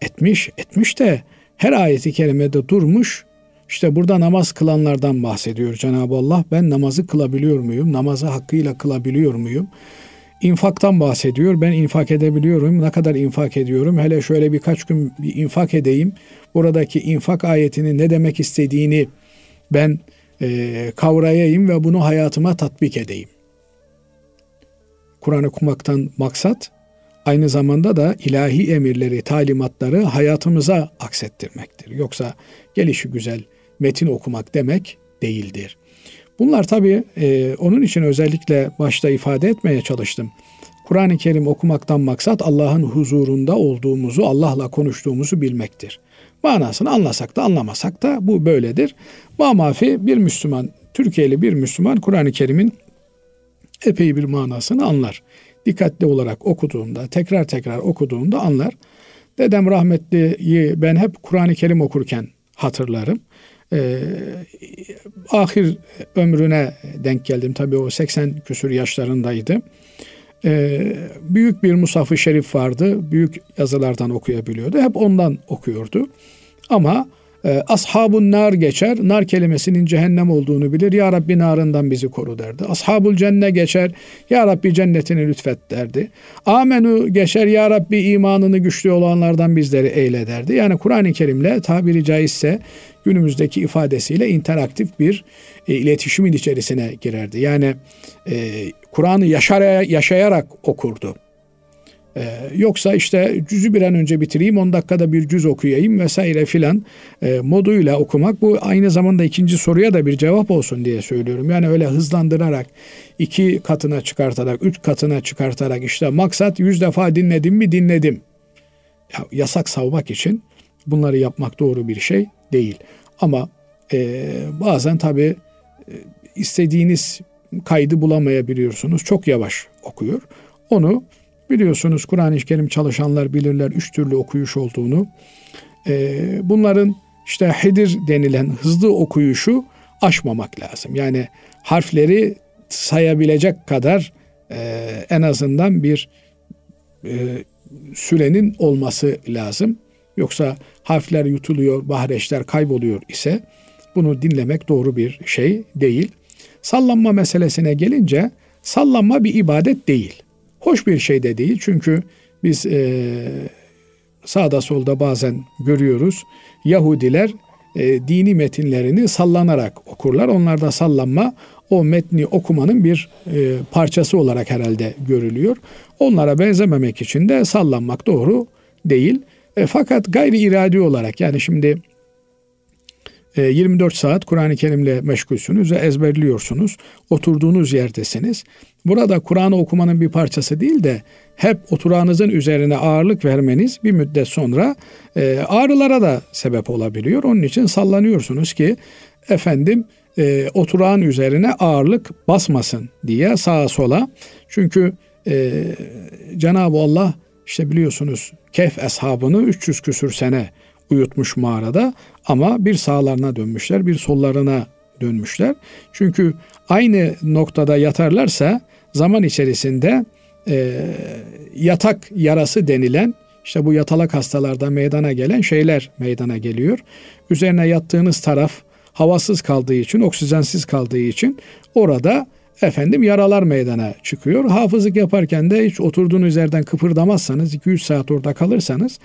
Etmiş, etmiş de her ayeti kerimede durmuş. İşte burada namaz kılanlardan bahsediyor Cenab-ı Allah. Ben namazı kılabiliyor muyum? Namazı hakkıyla kılabiliyor muyum? İnfaktan bahsediyor. Ben infak edebiliyorum. Ne kadar infak ediyorum? Hele şöyle birkaç gün bir infak edeyim. Buradaki infak ayetinin ne demek istediğini ben e, kavrayayım ve bunu hayatıma tatbik edeyim. Kur'an okumaktan maksat aynı zamanda da ilahi emirleri, talimatları hayatımıza aksettirmektir. Yoksa gelişi güzel metin okumak demek değildir. Bunlar tabii e, onun için özellikle başta ifade etmeye çalıştım. Kur'an-ı Kerim okumaktan maksat Allah'ın huzurunda olduğumuzu, Allah'la konuştuğumuzu bilmektir. Manasını anlasak da anlamasak da bu böyledir. Mamafi bir Müslüman, Türkiye'li bir Müslüman Kur'an-ı Kerim'in epey bir manasını anlar. Dikkatli olarak okuduğunda, tekrar tekrar okuduğunda anlar. Dedem rahmetliyi ben hep Kur'an-ı Kerim okurken hatırlarım. Ee, ahir ömrüne denk geldim. Tabii o 80 küsür yaşlarındaydı. Ee, büyük bir musafı şerif vardı. Büyük yazılardan okuyabiliyordu. Hep ondan okuyordu. Ama e, ashabun nar geçer. Nar kelimesinin cehennem olduğunu bilir. Ya Rabbi narından bizi koru derdi. Ashabul cenne geçer. Ya Rabbi cennetini lütfet derdi. Amenu geçer. Ya Rabbi imanını güçlü olanlardan bizleri eyle derdi. Yani Kur'an-ı Kerim'le tabiri caizse günümüzdeki ifadesiyle interaktif bir e, iletişimin içerisine girerdi. Yani e, Kur'an'ı yaşayarak okurdu. Ee, yoksa işte cüzü bir an önce bitireyim 10 dakikada bir cüz okuyayım vesaire filan e, moduyla okumak bu aynı zamanda ikinci soruya da bir cevap olsun diye söylüyorum. Yani öyle hızlandırarak iki katına çıkartarak üç katına çıkartarak işte maksat yüz defa dinledim mi dinledim. Ya, yasak savmak için bunları yapmak doğru bir şey değil. Ama e, bazen tabii e, istediğiniz kaydı bulamayabiliyorsunuz. Çok yavaş okuyor. Onu biliyorsunuz Kur'an-ı Kerim çalışanlar bilirler üç türlü okuyuş olduğunu. E, bunların işte hedir denilen hızlı okuyuşu aşmamak lazım. Yani harfleri sayabilecek kadar e, en azından bir e, sürenin olması lazım. Yoksa harfler yutuluyor, bahreçler kayboluyor ise bunu dinlemek doğru bir şey değil. Sallanma meselesine gelince sallanma bir ibadet değil. Hoş bir şey de değil çünkü biz e, sağda solda bazen görüyoruz. Yahudiler e, dini metinlerini sallanarak okurlar. Onlarda sallanma o metni okumanın bir e, parçası olarak herhalde görülüyor. Onlara benzememek için de sallanmak doğru değil. E, fakat gayri iradi olarak yani şimdi 24 e, saat Kur'an-ı Kerim'le meşgulsünüz ve ezberliyorsunuz. Oturduğunuz yerdesiniz. Burada Kur'an'ı okumanın bir parçası değil de hep oturağınızın üzerine ağırlık vermeniz bir müddet sonra e, ağrılara da sebep olabiliyor. Onun için sallanıyorsunuz ki efendim e, oturağın üzerine ağırlık basmasın diye sağa sola. Çünkü e, Cenab-ı Allah işte biliyorsunuz Kehf eshabını 300 küsür sene uyutmuş mağarada ama bir sağlarına dönmüşler, bir sollarına dönmüşler. Çünkü aynı noktada yatarlarsa zaman içerisinde e, yatak yarası denilen işte bu yatalak hastalarda meydana gelen şeyler meydana geliyor. Üzerine yattığınız taraf havasız kaldığı için, oksijensiz kaldığı için orada efendim yaralar meydana çıkıyor. Hafızlık yaparken de hiç oturduğunuz yerden kıpırdamazsanız, 2-3 saat orada kalırsanız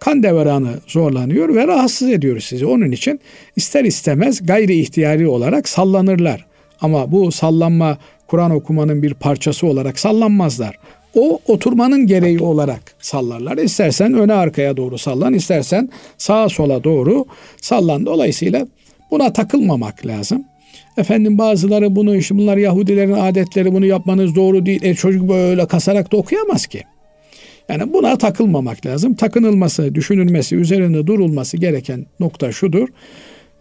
kan devranı zorlanıyor ve rahatsız ediyor sizi. Onun için ister istemez gayri ihtiyari olarak sallanırlar. Ama bu sallanma Kur'an okumanın bir parçası olarak sallanmazlar. O oturmanın gereği olarak sallarlar. İstersen öne arkaya doğru sallan, istersen sağa sola doğru sallan. Dolayısıyla buna takılmamak lazım. Efendim bazıları bunu işte bunlar Yahudilerin adetleri bunu yapmanız doğru değil. E çocuk böyle kasarak da okuyamaz ki. Yani buna takılmamak lazım. Takınılması, düşünülmesi, üzerinde durulması gereken nokta şudur.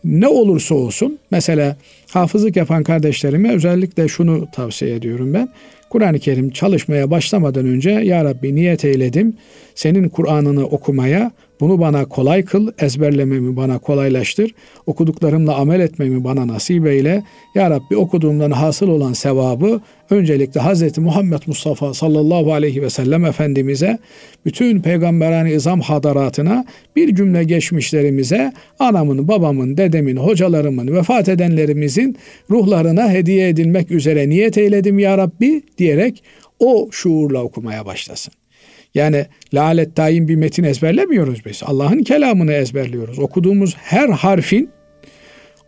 ne olursa olsun mesela hafızlık yapan kardeşlerime özellikle şunu tavsiye ediyorum ben. Kur'an-ı Kerim çalışmaya başlamadan önce Ya Rabbi niyet eyledim senin Kur'an'ını okumaya bunu bana kolay kıl, ezberlememi bana kolaylaştır. Okuduklarımla amel etmemi bana nasip eyle. Ya Rabbi okuduğumdan hasıl olan sevabı öncelikle Hz. Muhammed Mustafa sallallahu aleyhi ve sellem Efendimiz'e, bütün peygamberani izam hadaratına, bir cümle geçmişlerimize, anamın, babamın, dedemin, hocalarımın, vefat edenlerimizin ruhlarına hediye edilmek üzere niyet eyledim ya Rabbi diyerek o şuurla okumaya başlasın. Yani lalet tayin bir metin ezberlemiyoruz biz. Allah'ın kelamını ezberliyoruz. Okuduğumuz her harfin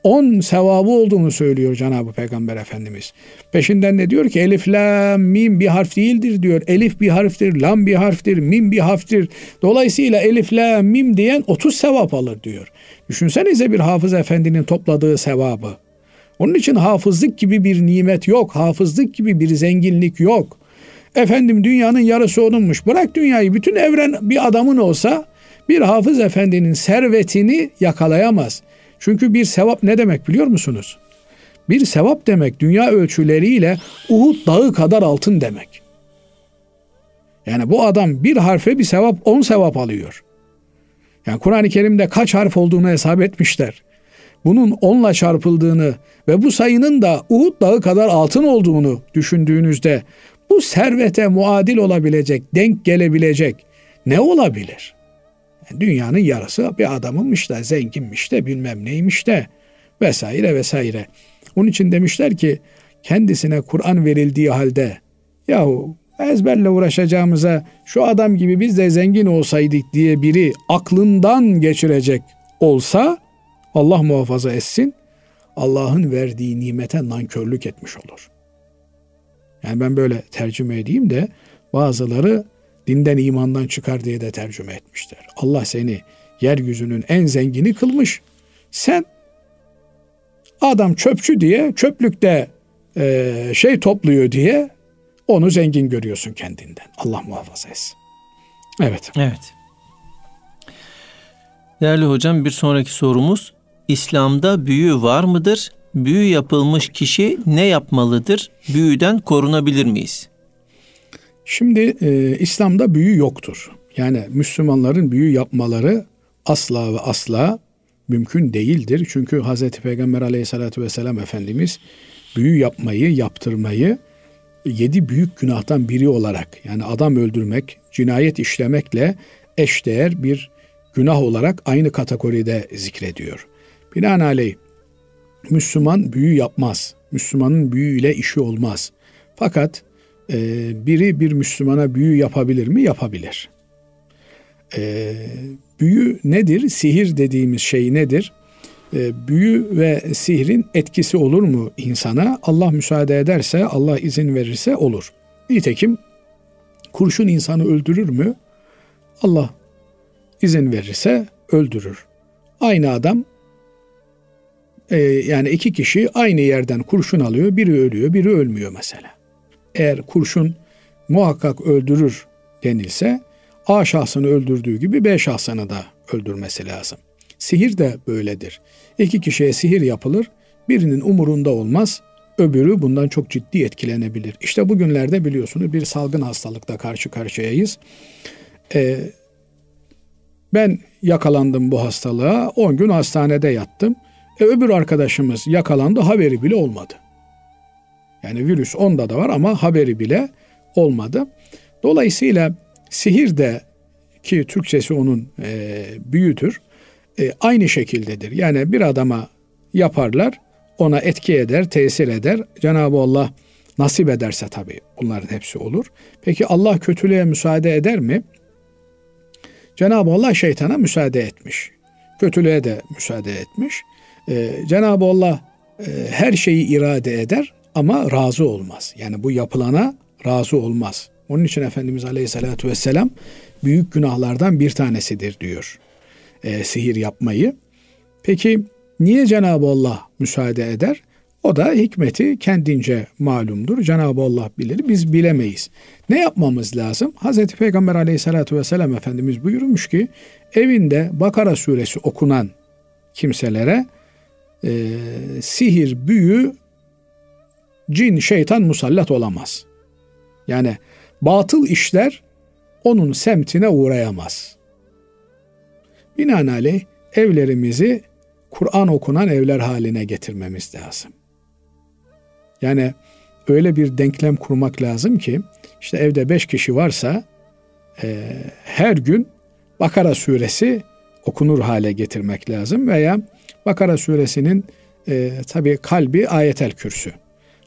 on sevabı olduğunu söylüyor Cenab-ı Peygamber Efendimiz. Peşinden ne diyor ki elif, la, mim bir harf değildir diyor. Elif bir harftir, lam bir harftir, mim bir harftir. Dolayısıyla elif, la, mim diyen 30 sevap alır diyor. Düşünsenize bir hafız efendinin topladığı sevabı. Onun için hafızlık gibi bir nimet yok. Hafızlık gibi bir zenginlik yok. Efendim dünyanın yarısı onunmuş. Bırak dünyayı bütün evren bir adamın olsa bir hafız efendinin servetini yakalayamaz. Çünkü bir sevap ne demek biliyor musunuz? Bir sevap demek dünya ölçüleriyle Uhud dağı kadar altın demek. Yani bu adam bir harfe bir sevap on sevap alıyor. Yani Kur'an-ı Kerim'de kaç harf olduğunu hesap etmişler. Bunun onla çarpıldığını ve bu sayının da Uhud dağı kadar altın olduğunu düşündüğünüzde bu servete muadil olabilecek, denk gelebilecek ne olabilir? Dünyanın yarısı bir adamınmış da, zenginmiş de, bilmem neymiş de vesaire vesaire. Onun için demişler ki kendisine Kur'an verildiği halde yahu ezberle uğraşacağımıza şu adam gibi biz de zengin olsaydık diye biri aklından geçirecek olsa Allah muhafaza etsin Allah'ın verdiği nimete nankörlük etmiş olur. Yani ben böyle tercüme edeyim de bazıları dinden imandan çıkar diye de tercüme etmişler. Allah seni yeryüzünün en zengini kılmış. Sen adam çöpçü diye çöplükte e, şey topluyor diye onu zengin görüyorsun kendinden. Allah muhafaza etsin. Evet. Evet. Değerli hocam bir sonraki sorumuz İslam'da büyü var mıdır? Büyü yapılmış kişi ne yapmalıdır? Büyüden korunabilir miyiz? Şimdi e, İslam'da büyü yoktur. Yani Müslümanların büyü yapmaları asla ve asla mümkün değildir. Çünkü Hz. Peygamber aleyhissalatü vesselam Efendimiz büyü yapmayı, yaptırmayı yedi büyük günahtan biri olarak yani adam öldürmek, cinayet işlemekle eşdeğer bir günah olarak aynı kategoride zikrediyor. Binaenaleyh Müslüman büyü yapmaz. Müslümanın büyüyle işi olmaz. Fakat e, biri bir Müslümana büyü yapabilir mi? Yapabilir. E, büyü nedir? Sihir dediğimiz şey nedir? E, büyü ve sihrin etkisi olur mu insana? Allah müsaade ederse, Allah izin verirse olur. Nitekim kurşun insanı öldürür mü? Allah izin verirse öldürür. Aynı adam e, yani iki kişi aynı yerden kurşun alıyor. Biri ölüyor, biri ölmüyor mesela. Eğer kurşun muhakkak öldürür denilse A şahsını öldürdüğü gibi B şahsını da öldürmesi lazım. Sihir de böyledir. İki kişiye sihir yapılır, birinin umurunda olmaz, öbürü bundan çok ciddi etkilenebilir. İşte bugünlerde biliyorsunuz bir salgın hastalıkla karşı karşıyayız. Ee, ben yakalandım bu hastalığa, 10 gün hastanede yattım. E öbür arkadaşımız yakalandı haberi bile olmadı. Yani virüs onda da var ama haberi bile olmadı. Dolayısıyla sihir de ki Türkçesi onun e, büyütür. E, aynı şekildedir. Yani bir adama yaparlar, ona etki eder, tesir eder. Cenab-ı Allah nasip ederse tabii bunların hepsi olur. Peki Allah kötülüğe müsaade eder mi? Cenab-ı Allah şeytana müsaade etmiş. Kötülüğe de müsaade etmiş. Ee, Cenab-ı Allah e, her şeyi irade eder ama razı olmaz. Yani bu yapılana razı olmaz. Onun için Efendimiz Aleyhisselatü Vesselam büyük günahlardan bir tanesidir diyor e, sihir yapmayı. Peki niye Cenab-ı Allah müsaade eder? O da hikmeti kendince malumdur. Cenab-ı Allah bilir, biz bilemeyiz. Ne yapmamız lazım? Hz. Peygamber aleyhissalatü vesselam Efendimiz buyurmuş ki, evinde Bakara suresi okunan kimselere e, sihir, büyü, cin, şeytan musallat olamaz. Yani batıl işler onun semtine uğrayamaz. Binaenaleyh evlerimizi Kur'an okunan evler haline getirmemiz lazım. Yani öyle bir denklem kurmak lazım ki işte evde beş kişi varsa e, her gün Bakara suresi okunur hale getirmek lazım veya Bakara suresinin e, tabi kalbi ayetel kürsü.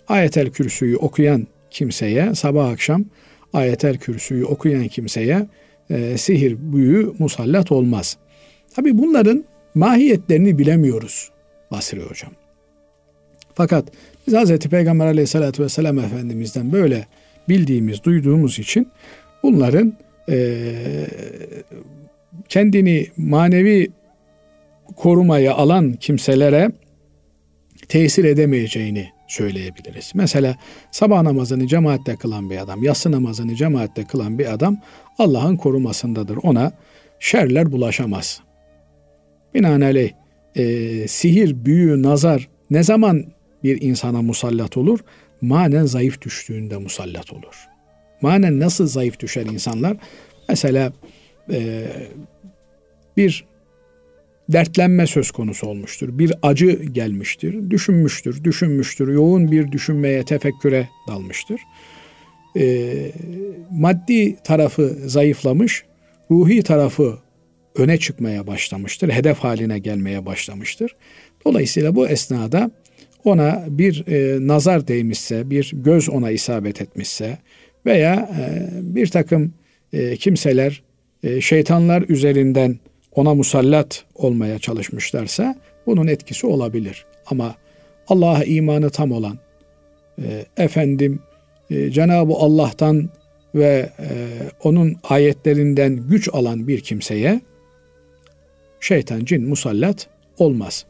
Ayetel kürsüyü okuyan kimseye sabah akşam ayetel kürsüyü okuyan kimseye e, sihir büyü musallat olmaz. Tabi bunların mahiyetlerini bilemiyoruz Basri Hocam. Fakat biz Hz. Peygamber aleyhissalatü vesselam Efendimiz'den böyle bildiğimiz, duyduğumuz için bunların e, kendini manevi korumaya alan kimselere tesir edemeyeceğini söyleyebiliriz. Mesela sabah namazını cemaatte kılan bir adam, yatsı namazını cemaatte kılan bir adam Allah'ın korumasındadır. Ona şerler bulaşamaz. Binaenaleyh e, sihir, büyü, nazar ne zaman bir insana musallat olur? Manen zayıf düştüğünde musallat olur. Manen nasıl zayıf düşer insanlar? Mesela e, bir dertlenme söz konusu olmuştur. Bir acı gelmiştir, düşünmüştür, düşünmüştür, yoğun bir düşünmeye, tefekküre dalmıştır. E, maddi tarafı zayıflamış, ruhi tarafı öne çıkmaya başlamıştır, hedef haline gelmeye başlamıştır. Dolayısıyla bu esnada ona bir e, nazar değmişse, bir göz ona isabet etmişse veya e, bir takım e, kimseler e, şeytanlar üzerinden ona musallat olmaya çalışmışlarsa bunun etkisi olabilir. Ama Allah'a imanı tam olan, e, efendim e, Cenab-ı Allah'tan ve e, onun ayetlerinden güç alan bir kimseye şeytan, cin musallat olmaz.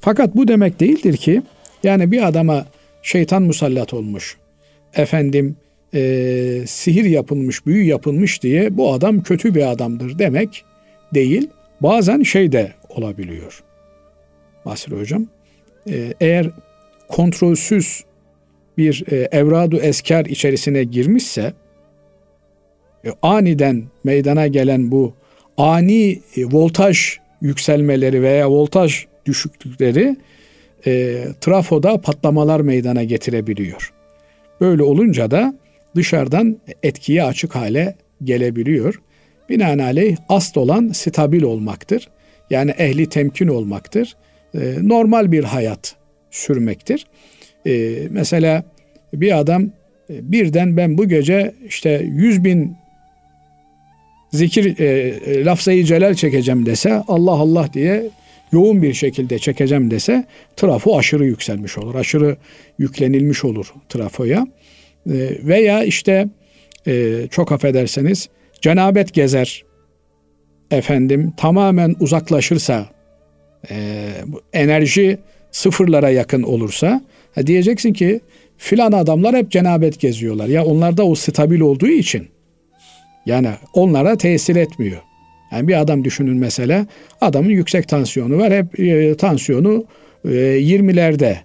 Fakat bu demek değildir ki yani bir adama şeytan musallat olmuş, efendim e, sihir yapılmış, büyü yapılmış diye bu adam kötü bir adamdır demek değil. Bazen şey de olabiliyor. Basri Hocam, e, eğer kontrolsüz bir e, evradu esker içerisine girmişse, e, aniden meydana gelen bu ani voltaj yükselmeleri veya voltaj düşüklükleri e, trafoda patlamalar meydana getirebiliyor. Böyle olunca da dışarıdan etkiye açık hale gelebiliyor. Binaenaleyh asıl olan stabil olmaktır. Yani ehli temkin olmaktır. E, normal bir hayat sürmektir. E, mesela bir adam e, birden ben bu gece işte yüz bin zikir e, e, lafzayı celal çekeceğim dese Allah Allah diye yoğun bir şekilde çekeceğim dese trafo aşırı yükselmiş olur. Aşırı yüklenilmiş olur trafoya. E, veya işte e, çok affederseniz cenabet gezer efendim tamamen uzaklaşırsa e, enerji sıfırlara yakın olursa ha, diyeceksin ki filan adamlar hep cenabet geziyorlar. Ya onlarda o stabil olduğu için yani onlara tesir etmiyor. Yani bir adam düşünün mesela adamın yüksek tansiyonu var hep e, tansiyonu e, 20'lerde.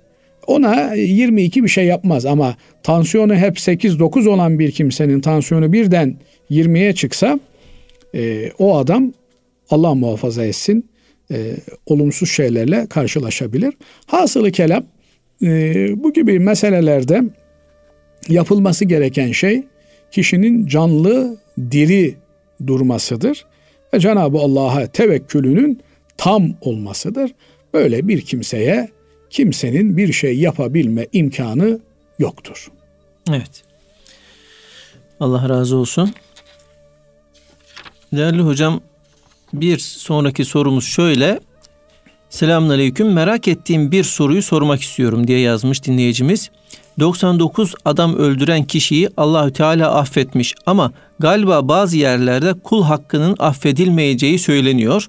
Ona 22 bir şey yapmaz ama tansiyonu hep 8-9 olan bir kimsenin tansiyonu birden 20'ye çıksa e, o adam Allah muhafaza etsin e, olumsuz şeylerle karşılaşabilir. Hasılı kelam e, bu gibi meselelerde yapılması gereken şey kişinin canlı, diri durmasıdır. Ve Cenab-ı Allah'a tevekkülünün tam olmasıdır. Böyle bir kimseye kimsenin bir şey yapabilme imkanı yoktur. Evet. Allah razı olsun. Değerli hocam bir sonraki sorumuz şöyle. Selamünaleyküm. Merak ettiğim bir soruyu sormak istiyorum diye yazmış dinleyicimiz. 99 adam öldüren kişiyi Allahü Teala affetmiş ama galiba bazı yerlerde kul hakkının affedilmeyeceği söyleniyor.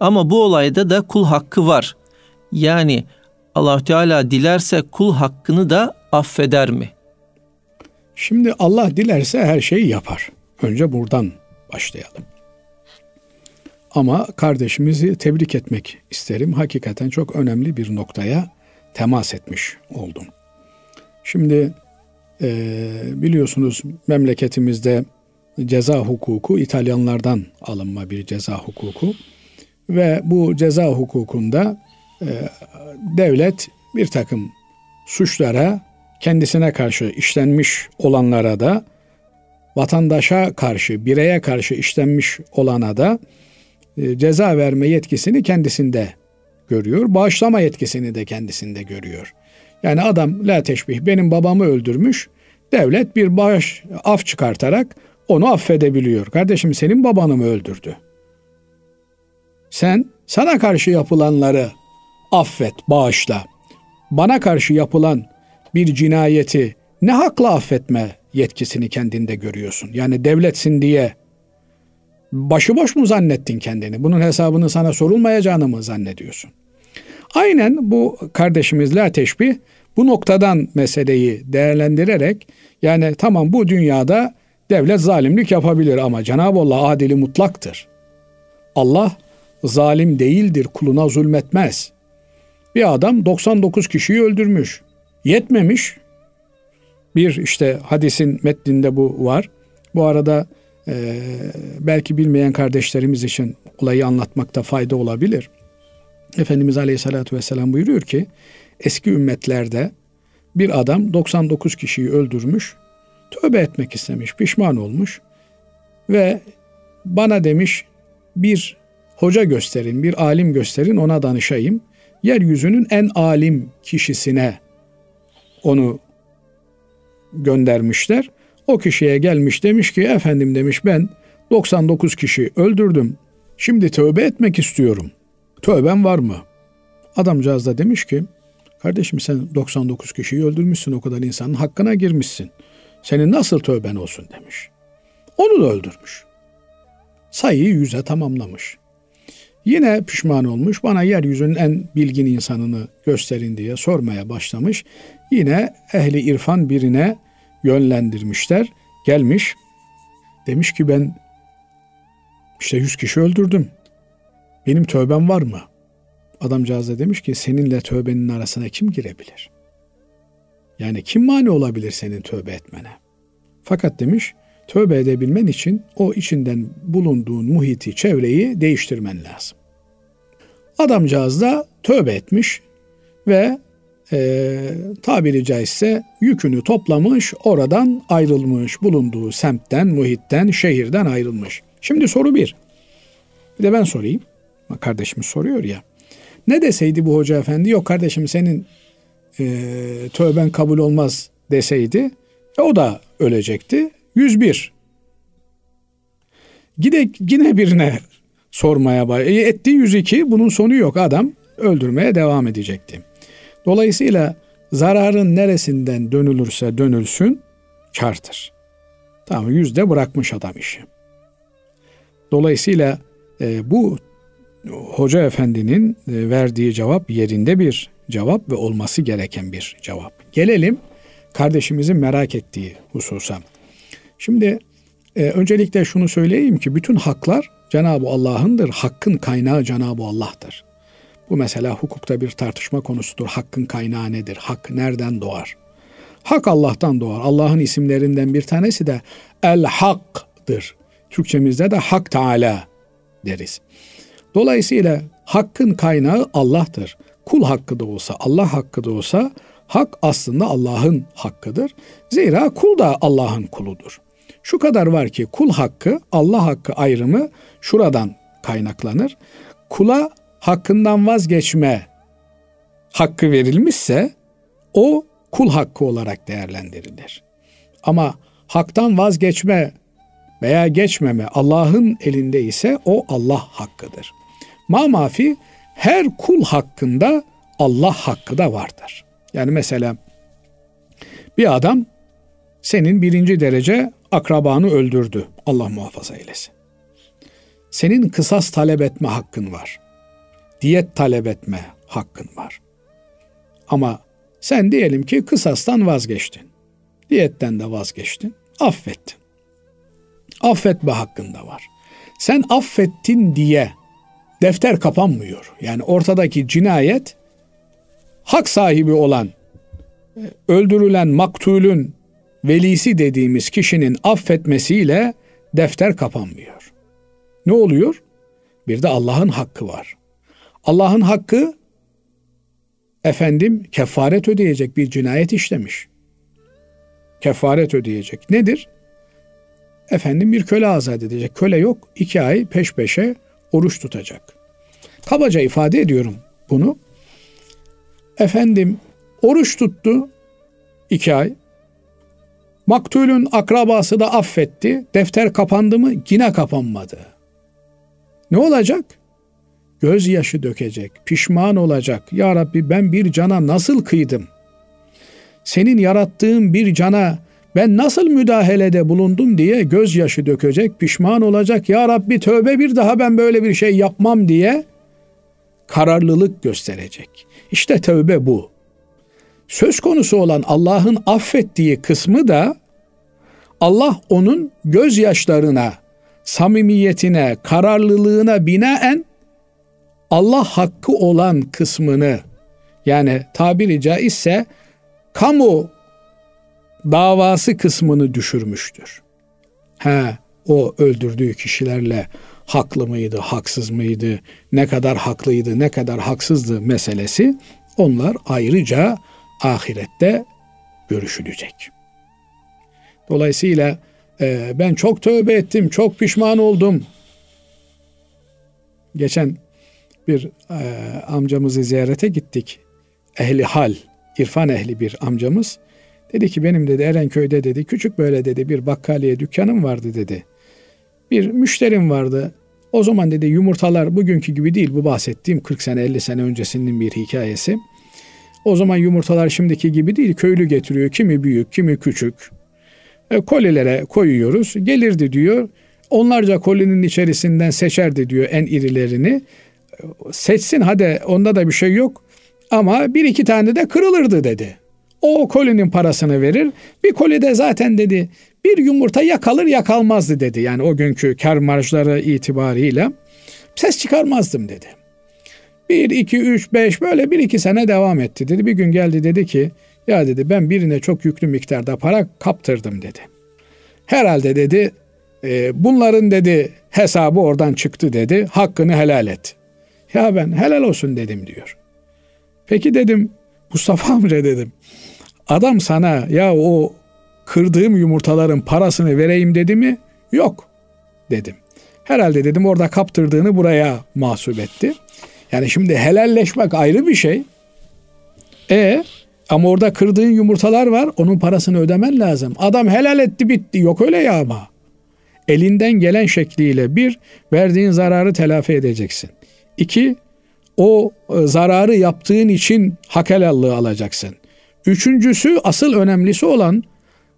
Ama bu olayda da kul hakkı var. Yani Allahü Teala dilerse kul hakkını da affeder mi? Şimdi Allah dilerse her şeyi yapar. Önce buradan başlayalım. Ama kardeşimizi tebrik etmek isterim. Hakikaten çok önemli bir noktaya temas etmiş oldum. Şimdi e, biliyorsunuz memleketimizde ceza hukuku İtalyanlardan alınma bir ceza hukuku ve bu ceza hukukunda e, devlet bir takım suçlara kendisine karşı işlenmiş olanlara da vatandaşa karşı, bireye karşı işlenmiş olana da ceza verme yetkisini kendisinde görüyor. Bağışlama yetkisini de kendisinde görüyor. Yani adam la teşbih benim babamı öldürmüş. Devlet bir bağış af çıkartarak onu affedebiliyor. Kardeşim senin babanı mı öldürdü? Sen sana karşı yapılanları affet, bağışla. Bana karşı yapılan bir cinayeti ne hakla affetme yetkisini kendinde görüyorsun? Yani devletsin diye başıboş mu zannettin kendini? Bunun hesabını sana sorulmayacağını mı zannediyorsun? Aynen bu kardeşimizle teşbih bu noktadan meseleyi değerlendirerek yani tamam bu dünyada devlet zalimlik yapabilir ama Cenab-ı Allah adili mutlaktır. Allah zalim değildir, kuluna zulmetmez. Bir adam 99 kişiyi öldürmüş. Yetmemiş. Bir işte hadisin metninde bu var. Bu arada e, belki bilmeyen kardeşlerimiz için olayı anlatmakta fayda olabilir. Efendimiz Aleyhisselatü Vesselam buyuruyor ki eski ümmetlerde bir adam 99 kişiyi öldürmüş, tövbe etmek istemiş, pişman olmuş ve bana demiş bir hoca gösterin, bir alim gösterin ona danışayım. Yeryüzünün en alim kişisine onu göndermişler. O kişiye gelmiş demiş ki efendim demiş ben 99 kişi öldürdüm. Şimdi tövbe etmek istiyorum. Tövben var mı? Adamcağız da demiş ki kardeşim sen 99 kişiyi öldürmüşsün o kadar insanın hakkına girmişsin. Senin nasıl tövben olsun demiş. Onu da öldürmüş. Sayıyı yüze tamamlamış. Yine pişman olmuş. Bana yeryüzünün en bilgin insanını gösterin diye sormaya başlamış. Yine ehli irfan birine yönlendirmişler. Gelmiş. Demiş ki ben işte yüz kişi öldürdüm. Benim tövbem var mı? Adamcağız da demiş ki seninle tövbenin arasına kim girebilir? Yani kim mani olabilir senin tövbe etmene? Fakat demiş tövbe edebilmen için o içinden bulunduğun muhiti, çevreyi değiştirmen lazım. Adamcağız da tövbe etmiş ve e, tabiri caizse yükünü toplamış, oradan ayrılmış, bulunduğu semtten, muhitten, şehirden ayrılmış. Şimdi soru bir. Bir de ben sorayım. Kardeşimiz soruyor ya. Ne deseydi bu hoca efendi? Yok kardeşim senin e, tövben kabul olmaz deseydi e, o da ölecekti. 101. Gide, yine birine sormaya bay. E, etti 102 bunun sonu yok adam öldürmeye devam edecekti. Dolayısıyla zararın neresinden dönülürse dönülsün kartır. Tamam yüzde bırakmış adam işi. Dolayısıyla e, bu hoca efendinin e, verdiği cevap yerinde bir cevap ve olması gereken bir cevap. Gelelim kardeşimizin merak ettiği hususa. Şimdi e, öncelikle şunu söyleyeyim ki bütün haklar Cenab-ı Allah'ındır. Hakkın kaynağı Cenab-ı Allah'tır. Bu mesela hukukta bir tartışma konusudur. Hakkın kaynağı nedir? Hak nereden doğar? Hak Allah'tan doğar. Allah'ın isimlerinden bir tanesi de El Hak'dır. Türkçemizde de Hak Teala deriz. Dolayısıyla hakkın kaynağı Allah'tır. Kul hakkı da olsa, Allah hakkı da olsa hak aslında Allah'ın hakkıdır. Zira kul da Allah'ın kuludur. Şu kadar var ki kul hakkı, Allah hakkı ayrımı şuradan kaynaklanır. Kula hakkından vazgeçme hakkı verilmişse o kul hakkı olarak değerlendirilir. Ama haktan vazgeçme veya geçmeme Allah'ın elinde ise o Allah hakkıdır. Ma mafi her kul hakkında Allah hakkı da vardır. Yani mesela bir adam senin birinci derece akrabanı öldürdü. Allah muhafaza eylesin. Senin kısas talep etme hakkın var. Diyet talep etme hakkın var. Ama sen diyelim ki kısastan vazgeçtin. Diyetten de vazgeçtin. Affettin. Affetme hakkın da var. Sen affettin diye defter kapanmıyor. Yani ortadaki cinayet hak sahibi olan e, öldürülen maktulün velisi dediğimiz kişinin affetmesiyle defter kapanmıyor. Ne oluyor? Bir de Allah'ın hakkı var. Allah'ın hakkı efendim kefaret ödeyecek bir cinayet işlemiş. Kefaret ödeyecek. Nedir? Efendim bir köle azat edecek. Köle yok. iki ay peş peşe oruç tutacak. Kabaca ifade ediyorum bunu. Efendim oruç tuttu iki ay. Maktulün akrabası da affetti. Defter kapandı mı? Yine kapanmadı. Ne olacak? Gözyaşı dökecek, pişman olacak. Ya Rabbi ben bir cana nasıl kıydım? Senin yarattığın bir cana ben nasıl müdahalede bulundum diye gözyaşı dökecek, pişman olacak. Ya Rabbi tövbe bir daha ben böyle bir şey yapmam diye kararlılık gösterecek. İşte tövbe bu. Söz konusu olan Allah'ın affettiği kısmı da Allah onun gözyaşlarına, samimiyetine, kararlılığına binaen Allah hakkı olan kısmını yani tabiri caizse kamu davası kısmını düşürmüştür. He, o öldürdüğü kişilerle haklı mıydı, haksız mıydı, ne kadar haklıydı, ne kadar haksızdı meselesi onlar ayrıca ahirette görüşülecek. Dolayısıyla e, ben çok tövbe ettim, çok pişman oldum. Geçen bir e, amcamızı ziyarete gittik. Ehli hal, irfan ehli bir amcamız. Dedi ki benim dedi Erenköy'de dedi küçük böyle dedi bir bakkaliye dükkanım vardı dedi. Bir müşterim vardı. O zaman dedi yumurtalar bugünkü gibi değil bu bahsettiğim 40 sene 50 sene öncesinin bir hikayesi. O zaman yumurtalar şimdiki gibi değil köylü getiriyor kimi büyük kimi küçük. E, kolilere koyuyoruz gelirdi diyor. Onlarca kolinin içerisinden seçerdi diyor en irilerini. Seçsin hadi onda da bir şey yok ama bir iki tane de kırılırdı dedi. O kolinin parasını verir. Bir kolide zaten dedi bir yumurta yakalır yakalmazdı dedi. Yani o günkü kar marjları itibariyle ses çıkarmazdım dedi. Bir, iki, üç, beş böyle bir iki sene devam etti dedi. Bir gün geldi dedi ki ya dedi ben birine çok yüklü miktarda para kaptırdım dedi. Herhalde dedi e, bunların dedi hesabı oradan çıktı dedi. Hakkını helal et. Ya ben helal olsun dedim diyor. Peki dedim Mustafa amca dedim. Adam sana ya o kırdığım yumurtaların parasını vereyim dedi mi? Yok dedim. Herhalde dedim orada kaptırdığını buraya mahsup etti. Yani şimdi helalleşmek ayrı bir şey. E ama orada kırdığın yumurtalar var. Onun parasını ödemen lazım. Adam helal etti bitti. Yok öyle ya ama. Elinden gelen şekliyle bir, verdiğin zararı telafi edeceksin. İki, o e, zararı yaptığın için hak helallığı alacaksın. Üçüncüsü asıl önemlisi olan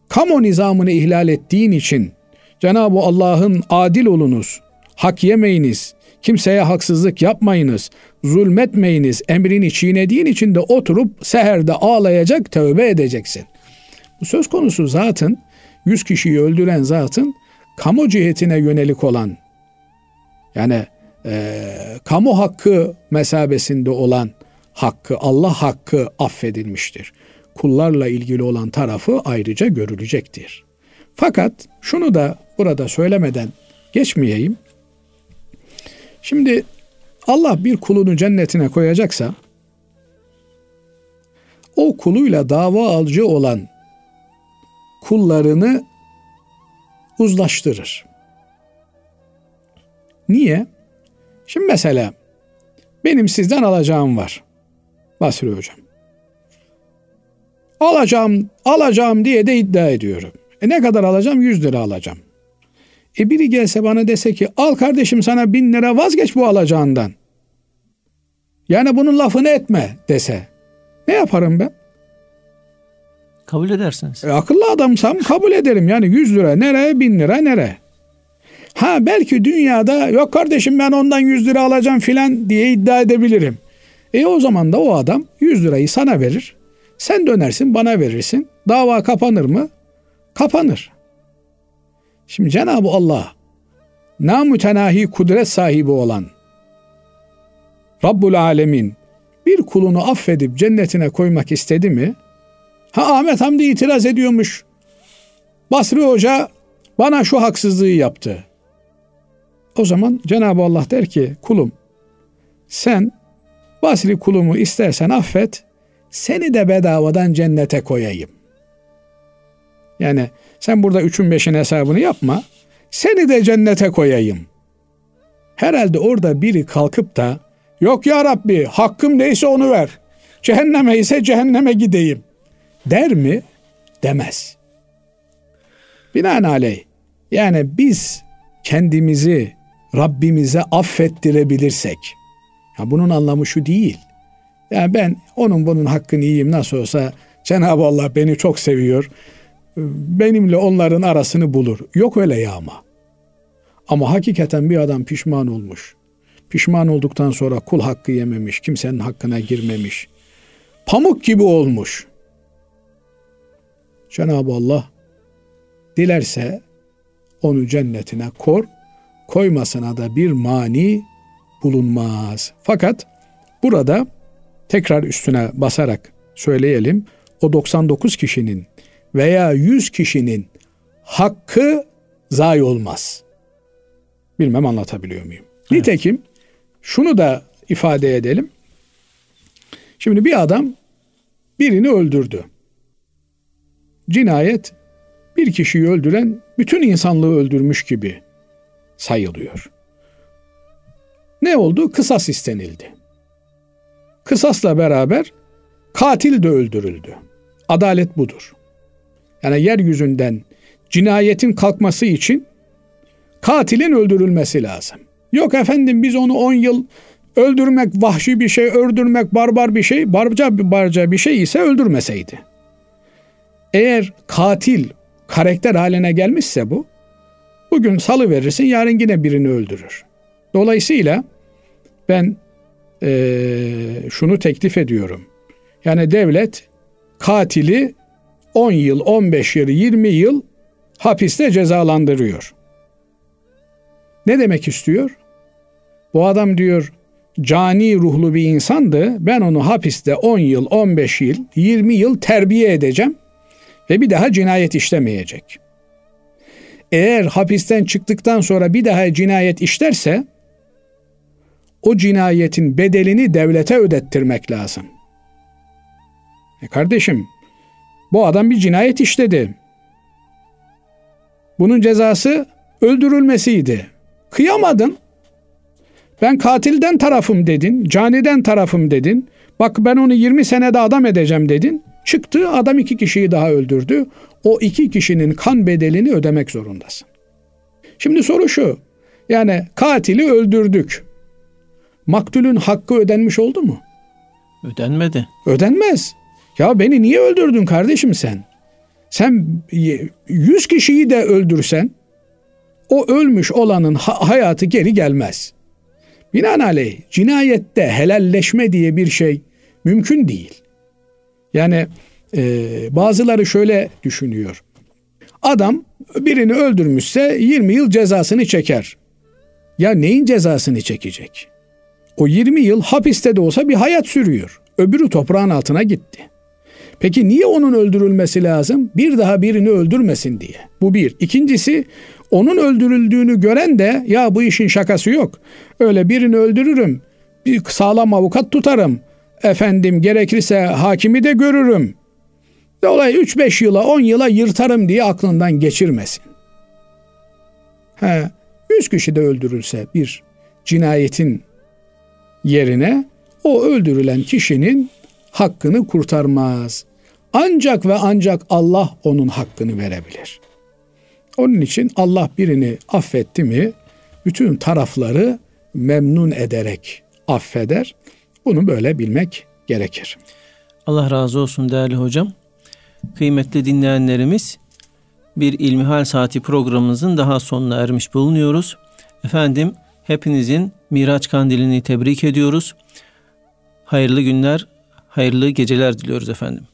kamu nizamını ihlal ettiğin için Cenab-ı Allah'ın adil olunuz, hak yemeyiniz, kimseye haksızlık yapmayınız, zulmetmeyiniz emrini çiğnediğin için de oturup seherde ağlayacak, tövbe edeceksin. Bu söz konusu zatın, yüz kişiyi öldüren zatın kamu cihetine yönelik olan yani e, kamu hakkı mesabesinde olan hakkı, Allah hakkı affedilmiştir. Kullarla ilgili olan tarafı ayrıca görülecektir. Fakat şunu da burada söylemeden geçmeyeyim. Şimdi Allah bir kulunu cennetine koyacaksa o kuluyla dava alıcı olan kullarını uzlaştırır. Niye? Şimdi mesela benim sizden alacağım var. Basri hocam. Alacağım, alacağım diye de iddia ediyorum. E ne kadar alacağım? 100 lira alacağım. E biri gelse bana dese ki al kardeşim sana bin lira vazgeç bu alacağından. Yani bunun lafını etme dese. Ne yaparım ben? Kabul edersiniz. E, akıllı adamsam kabul ederim. Yani 100 lira nereye bin lira nereye? Ha belki dünyada yok kardeşim ben ondan 100 lira alacağım filan diye iddia edebilirim. E o zaman da o adam 100 lirayı sana verir. Sen dönersin bana verirsin. Dava kapanır mı? Kapanır. Şimdi Cenab-ı Allah namütenahi kudret sahibi olan Rabbul Alemin bir kulunu affedip cennetine koymak istedi mi? Ha Ahmet Hamdi itiraz ediyormuş. Basri Hoca bana şu haksızlığı yaptı. O zaman Cenab-ı Allah der ki kulum sen Basri kulumu istersen affet seni de bedavadan cennete koyayım. Yani sen burada üçün beşin hesabını yapma seni de cennete koyayım. Herhalde orada biri kalkıp da yok ya Rabbi hakkım neyse onu ver. Cehenneme ise cehenneme gideyim. Der mi? Demez. Binaenaleyh yani biz kendimizi Rabbimize affettirebilirsek ya bunun anlamı şu değil. Yani ben onun bunun hakkını yiyeyim nasıl olsa Cenab-ı Allah beni çok seviyor. Benimle onların arasını bulur. Yok öyle ya ama. Ama hakikaten bir adam pişman olmuş. Pişman olduktan sonra kul hakkı yememiş, kimsenin hakkına girmemiş. Pamuk gibi olmuş. Cenab-ı Allah dilerse onu cennetine kor, koymasına da bir mani bulunmaz. Fakat burada tekrar üstüne basarak söyleyelim. O 99 kişinin veya 100 kişinin hakkı zayi olmaz. Bilmem anlatabiliyor muyum? Evet. Nitekim şunu da ifade edelim. Şimdi bir adam birini öldürdü. Cinayet bir kişiyi öldüren bütün insanlığı öldürmüş gibi sayılıyor. Ne oldu? Kısas istenildi. Kısasla beraber katil de öldürüldü. Adalet budur. Yani yeryüzünden cinayetin kalkması için katilin öldürülmesi lazım. Yok efendim biz onu 10 yıl öldürmek vahşi bir şey, öldürmek barbar bir şey, barca barca bir şey ise öldürmeseydi. Eğer katil karakter haline gelmişse bu, bugün salı verirsin, yarın yine birini öldürür. Dolayısıyla ben ee, şunu teklif ediyorum. Yani devlet katili 10 yıl, 15 yıl, 20 yıl hapiste cezalandırıyor. Ne demek istiyor? Bu adam diyor cani ruhlu bir insandı. Ben onu hapiste 10 yıl, 15 yıl, 20 yıl terbiye edeceğim ve bir daha cinayet işlemeyecek. Eğer hapisten çıktıktan sonra bir daha cinayet işlerse o cinayetin bedelini devlete ödettirmek lazım. E kardeşim, bu adam bir cinayet işledi. Bunun cezası öldürülmesiydi. Kıyamadın. Ben katilden tarafım dedin, caniden tarafım dedin. Bak ben onu 20 senede adam edeceğim dedin. Çıktı adam iki kişiyi daha öldürdü. O iki kişinin kan bedelini ödemek zorundasın. Şimdi soru şu. Yani katili öldürdük. Maktulün hakkı ödenmiş oldu mu? Ödenmedi. Ödenmez. Ya beni niye öldürdün kardeşim sen? Sen yüz kişiyi de öldürsen o ölmüş olanın hayatı geri gelmez. Binaenaleyh cinayette helalleşme diye bir şey mümkün değil. Yani e, bazıları şöyle düşünüyor. Adam birini öldürmüşse 20 yıl cezasını çeker. Ya neyin cezasını çekecek? O 20 yıl hapiste de olsa bir hayat sürüyor. Öbürü toprağın altına gitti. Peki niye onun öldürülmesi lazım? Bir daha birini öldürmesin diye. Bu bir. İkincisi onun öldürüldüğünü gören de ya bu işin şakası yok. Öyle birini öldürürüm. Bir sağlam avukat tutarım. Efendim gerekirse hakimi de görürüm. Dolayı 3-5 yıla 10 yıla yırtarım diye aklından geçirmesin. He, 100 kişi de öldürülse bir cinayetin yerine o öldürülen kişinin hakkını kurtarmaz. Ancak ve ancak Allah onun hakkını verebilir. Onun için Allah birini affetti mi bütün tarafları memnun ederek affeder. Bunu böyle bilmek gerekir. Allah razı olsun değerli hocam. Kıymetli dinleyenlerimiz bir İlmihal Saati programımızın daha sonuna ermiş bulunuyoruz. Efendim hepinizin Miraç Kandilini tebrik ediyoruz. Hayırlı günler, hayırlı geceler diliyoruz efendim.